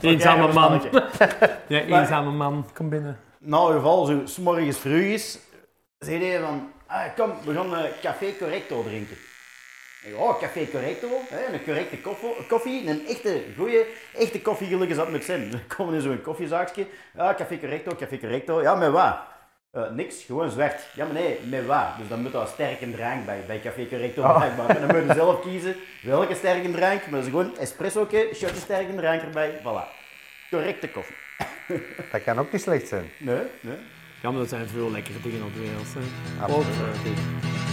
Eenzame man. mannetje. Ja, eenzame man. Kom binnen. Na ieder geval, zo s'morgens vroeg is, zei hij van, ah, kom, we gaan eh, café correcto drinken. Oh, café correcto, hè, een correcte koffie, koffie, een echte, goeie, echte koffie gelukkig dat met zijn. Dan komen in zo'n koffiezaakje, ja, café correcto, café correcto, ja, met wat? Eh, niks, gewoon zwart. Ja, maar nee, met wat? Dus dan moet daar sterke drank bij, bij Café Correcto blijkbaar. En dan moet je zelf kiezen welke sterke drank, maar dat is gewoon espresso, shotje sterke drank erbij, voilà. Correcte koffie. Dat kan ook niet slecht zijn. Nee, nee. Ja, maar er zijn veel lekkere dingen op de wereld. Hè.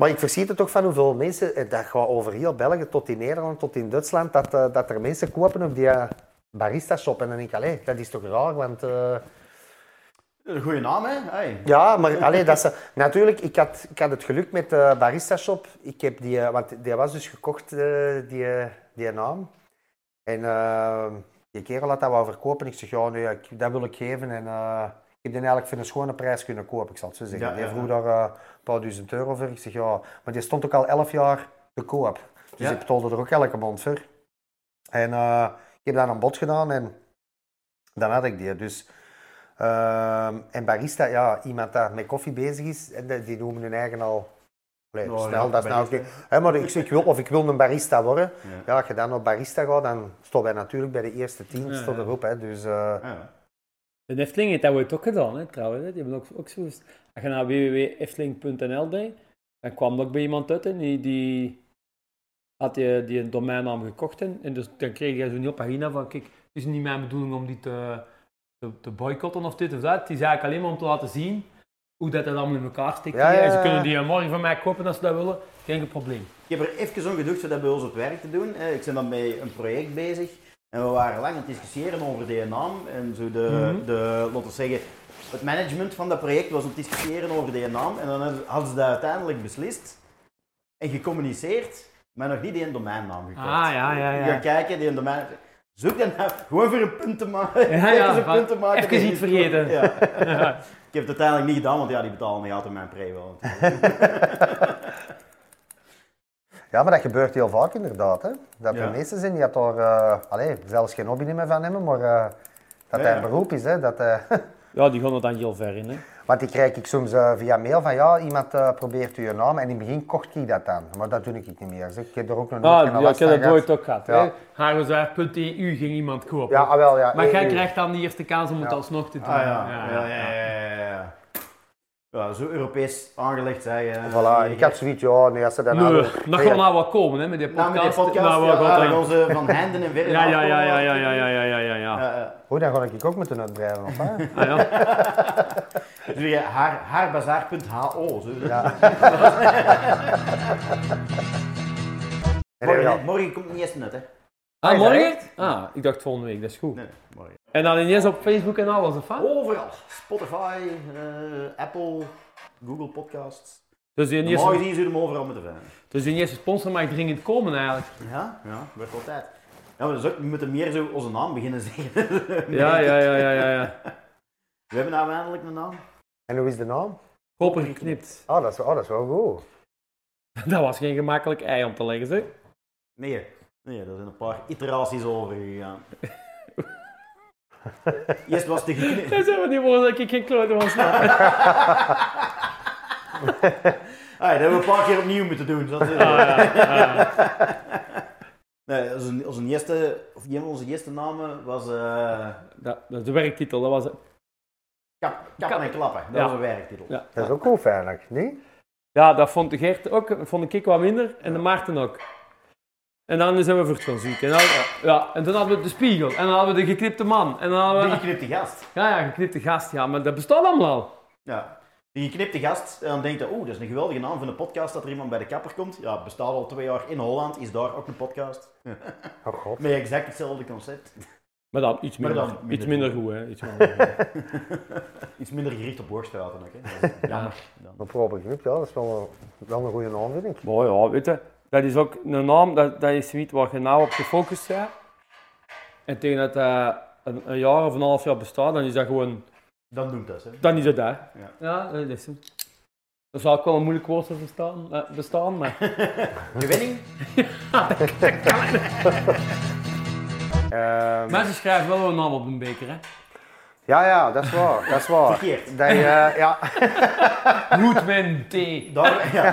Maar ik verschiet het toch van hoeveel mensen, eh, dat gaat over heel België tot in Nederland, tot in Duitsland, dat, eh, dat er mensen kopen op die eh, barista-shop. En dan denk ik, allee, dat is toch raar, want... Een goede naam, hè? Hey. Ja, maar allee, dat is, natuurlijk, ik had, ik had het geluk met de barista shop. Ik heb die, want die was dus gekocht, die, die naam. En die kerel had dat wou verkopen. Ik zeg, ja, nee, dat wil ik geven. En ik heb die eigenlijk voor een schone prijs kunnen kopen, ik zal het zo zeggen. Ja, die vroeg daar eh, een paar duizend euro voor. Ik zeg, ja, maar die stond ook al elf jaar te koop. Dus ik betaalde er ook elke maand voor. En eh, ik heb dan een bod gedaan en dan had ik die. Dus, ehm, en barista, ja, iemand dat met koffie bezig is, en die, die noemen hun eigen al allee, Oh, snel. ja, dat is nou ook barista. niet- hè, maar ik, zeg, ik wil, of ik wil een barista worden. Ja. Ja, als je dan op barista gaat, dan stonden wij natuurlijk bij de eerste tien Ja, erop. Hè, dus, eh, Ja. De Efteling heeft dat ooit ook gedaan, hè, trouwens. hè. Die hebben ook, ook zo... Als je naar www.efteling.nl deed, dan kwam er ook bij iemand uit en die, die had die, die een domeinnaam gekocht. En, en dus dan kreeg je zo'n pagina van, kijk, het is niet mijn bedoeling om die te, te, te boycotten of dit of dat. Het is eigenlijk alleen maar om te laten zien hoe dat, dat allemaal in elkaar steekt. Ja, ze kunnen die morgen van mij kopen als ze dat willen. Geen probleem. Ik heb er even om geducht voor dat bij ons op werk te doen. Eh, Ik ben dan met een project bezig. En we waren lang aan het discussiëren over die naam. En zo de, Mhm. de, laten we zeggen, het management van dat project was aan het discussiëren over die naam. En dan hadden ze dat uiteindelijk beslist en gecommuniceerd, maar nog niet die domeinnaam gekocht. Ah, ja, ja, ja. Je gaat kijken, die domein... Zoek dat nou, gewoon voor een punt te maken. Ja, ja, even een van- punt te maken. even dat iets is- vergeten. Ja. Ik heb het uiteindelijk niet gedaan, want ja, die betalen niet altijd mijn pre wel. ja, maar dat gebeurt heel vaak inderdaad. Hè. Dat Ja. er mensen zijn die het daar eh, allee, zelfs geen hobby meer van hebben, maar eh, dat Ja, hij een beroep is. Hè, dat, eh, Ja, die gaan er dan heel ver in. Hè. Want die krijg ik soms eh, via mail van ja, iemand eh, probeert uw naam en in het begin kocht ik dat dan. Maar dat doe ik niet meer. Zeg. Ik heb er ook nog nooit Ah, ja, ik heb dat gehad. ooit ook gehad. Ja. hè. Hagelzwaar.eu ging iemand kopen. Ja, ah, wel, ja. Maar jij EU. krijgt dan de eerste kans om het alsnog te doen. Ah ja, ja, ja, ja. zo Europees aangelegd zijn. eh, Voilà, ik had zoiets, ja, nee, als ze dat Nee, nou... dat gaat nou wel komen hè, met die Nou, podcast. met die podcast, Nou, ja, wat dan gaan ze van handen en verder ja, ja, ja, ja, ja, ja, ja, ja, ja, ja, ja. Ja, ja. Hoe, dan ga ik ook moeten uitbreiden, of hè? Ah, ja. Dus je haar, haarbazaar.ho. Zo. Ja. Morgen, morgen komt niet eens net, hè? Ah, morgen? Ah, ik dacht volgende week, dat is goed. Nee, morgen. En dan ineens op Facebook en alles, of wat? Overal. Spotify, eh, Apple, Google Podcasts. Dus die Normaal eerste, gezien zullen we hem overal moeten vinden. dus die eerste sponsor mag dringend komen eigenlijk. Ja, ja, wordt altijd. Ja, maar dus ook, we moeten meer zo onze naam beginnen zeggen. Ja, ja, ja, ja, ja. ja. We hebben nou eindelijk een naam. En hoe is de naam? Koper geknipt. Oh, dat is, oh, dat is wel goed. Dat was geen gemakkelijk ei om te leggen, zeg. Nee, nee, daar zijn een paar iteraties over gegaan. Eerst was de geknipt. Dat zijn we niet voor dat ik geen kloten van snap. Ah, dat hebben we een paar keer opnieuw moeten doen. Dat is, Ah, ja, ja. nee, onze, onze eerste, of een van onze eerste namen was eh Dat, dat is de werktitel, dat was het. kap, Kappen en Klappen. Dat Ja. was een werktitel. Ja. Dat is ook goed fijn, niet? Ja, dat vond de Gert ook, vond ik wat minder en de Maarten ook. En dan zijn we voor het gaan zoeken. En dan, ja, en toen hadden we de spiegel, en dan hadden we de geknipte man. En dan hadden De we... geknipte gast. Ja, ja, geknipte gast, ja, maar dat bestaat allemaal al. Ja. De geknipte gast, en dan denkt je, oh, dat is een geweldige naam van een podcast dat er iemand bij de kapper komt. Ja, bestaat al twee jaar in Holland, is daar ook een podcast. Oh god. Met exact hetzelfde concept. Maar dan iets Maar minder, dan minder iets minder goed, hè. Iets minder goed. Iets minder gericht op woordstraten ook, hè. Dat is jammer. Dan. Maar proper knip, ja, dat is wel, een- wel een goede naam, vind ik. Maar ja, weet je, dat is ook een naam, dat, dat is zoiets waar je nou op gefocust bent. En tegen dat dat een, een jaar of een half jaar bestaat, dan is dat gewoon, Dan doet dat, hè. dan is het dat. Ja. Ja, dat is het. Dat zou ook wel een moeilijk woord bestaan, eh, bestaan maar... Gewinning? Ehm, Mensen schrijven wel een naam op een beker, hè. Ja, ja, dat is waar, dat is waar. Verkeerd. Dat je, ja. Goodman T. Daar, ja.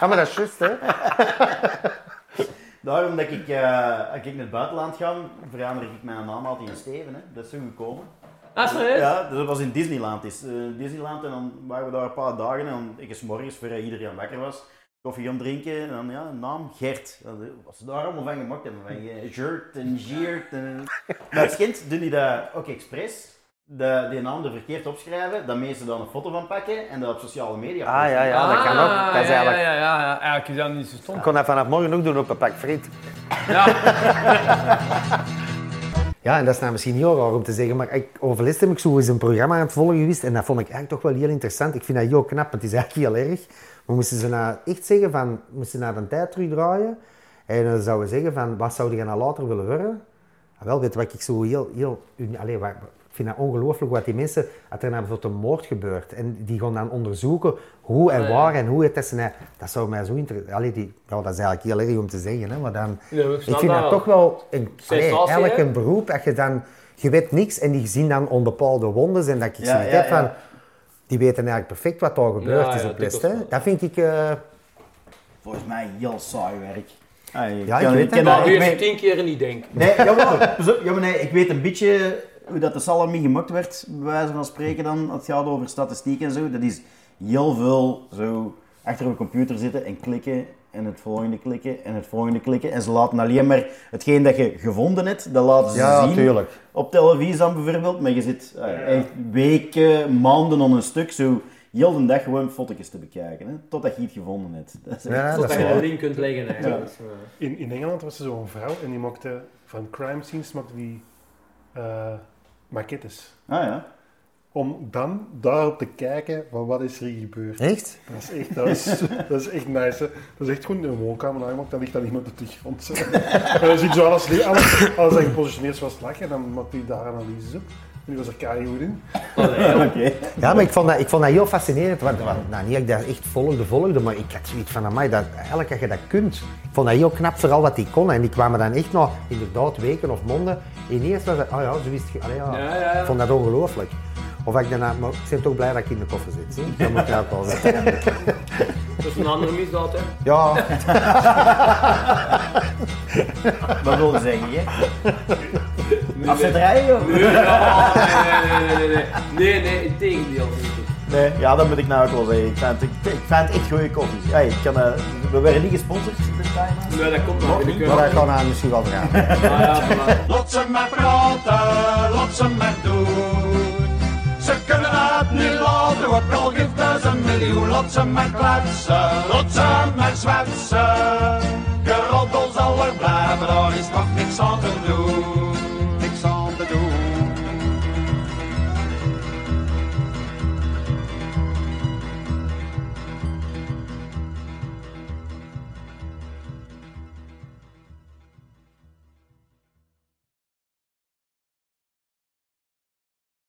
ja, maar dat is juist, hè. Daarom dat ik, eh, als ik naar het buitenland ga, verander ik mijn naam altijd in Steven. Hè. Dat is zo gekomen. Ah, serieus? Ja, dat was in Disneyland. Is, eh, Disneyland en dan waren we daar een paar dagen en dan, ik is morgens, voordat iedereen wakker was, koffie gaan drinken en dan ja, naam Gert. Dat, eh, Wat ze daar allemaal van gemaakt hebben, van uh, Gert en Geert. En... Maar als kind doen die dat ook expres. de, die naam er verkeerd opschrijven, dat mensen dan een foto van pakken en dat op sociale media Ah ja, ja, dat kan ook. Dat is ja, eigenlijk... ja, ja, ja. Eigenlijk is dat niet zo stom. Ik kon dat vanaf morgen ook doen op een pak friet. Ja. Ja, en dat is nou misschien heel raar om te zeggen, maar ik, over les heb ik zo eens een programma aan het volgen geweest en dat vond ik eigenlijk toch wel heel interessant. Ik vind dat heel knap, want het is eigenlijk heel erg. Maar moesten ze nou echt zeggen van, moesten ze naar de tijd terugdraaien en dan zouden we zeggen van, wat zou je nou later willen worden? Ah, wel, weet wat ik zo heel, heel, allee, wat, ik vind dat ongelooflijk wat die mensen, dat er nou bijvoorbeeld een moord gebeurt en die gaan dan onderzoeken hoe en ja. waar en hoe het is. En, dat zou mij zo interesseren. Die, ja, dat is eigenlijk heel erg om te zeggen, hè, maar dan... Ja, ik vind dat wel. toch wel een, allee, eigenlijk een beroep dat je dan, je weet niks en die zien dan onbepaalde wondes en dat ik Ja, zoiets ja, heb van. Die weten eigenlijk perfect wat daar gebeurd Ja, is ja, op les. hè. Dat vind ik, eh, Volgens mij heel saai werk. Ja, ik kan- weet het. Maar weet- tien keer niet denken. Nee, jawel. Pas op, ja, maar nee, ik weet een beetje hoe dat de salami gemaakt werd, bij wijze van spreken dan. als Het gaat over statistiek en zo. Dat is heel veel zo achter een computer zitten en klikken en het volgende klikken en het volgende klikken. En ze laten alleen maar hetgeen dat je gevonden hebt, dat laten ze ja, zien. tuurlijk. Op televisie dan bijvoorbeeld, maar je zit eh, echt weken, maanden aan een stuk zo heel de dag gewoon foto's te bekijken, hè, totdat je iets gevonden hebt. Dat is Ja, Totdat je een link kunt leggen eigenlijk. In, in Engeland was er zo'n vrouw en die maakte van crime scenes maakte die eh, maquettes. Ah ja. Om dan daarop te kijken van wat is er hier gebeurd. Echt? Dat is echt, dat is, dat is echt nice. Hè. Dat is echt gewoon in een woonkamer aangemaakt, dan ligt dan iemand op de grond. en dan zie je zo alles, alles, alles dat gepositioneerd is zoals het lag en dan maakt hij daar analyses op. En die was er kei goed in. Oké. Ja, maar ik vond dat, ik vond dat heel fascinerend. Want, want, nou, niet dat ik dat echt volgde, volgde, maar ik had zoiets van, amai, dat, eigenlijk als je dat kunt. Ik vond dat heel knap, vooral wat die kon. En die kwamen dan echt na, inderdaad, weken of manden. Ineens was het, oh ja, zo wist. Ja, ja, ja. Ik vond dat ongelooflijk. Of ik daarna, maar ik ben toch blij dat ik in de koffer zit. Zie? Dat moet ik ook wel zeggen. Dat is een andere misdaad, hè. Ja, Wat wil je zeggen, hè? Afzetterijen? of- Nee, ja, nee, nee, nee, nee, nee, nee, nee, integendeel. Nee, ja, dat moet ik nou ook wel zeggen. Ik vind het, ik vind het echt goede koffie. Hey, ik kan, eh, we werden niet gesponsord dit time. Nee, dat komt nog. niet, Ik, maar dat kan aan misschien wel gaan. ah, ja, voilà. Lot ze maar praten, lot ze maar doen. Ze kunnen het niet laten, wat al geeft ze een miljoen. Laat ze maar kletsen, laat ze maar zwetsen. Geroddel zal er blijven, daar is nog niks aan te doen.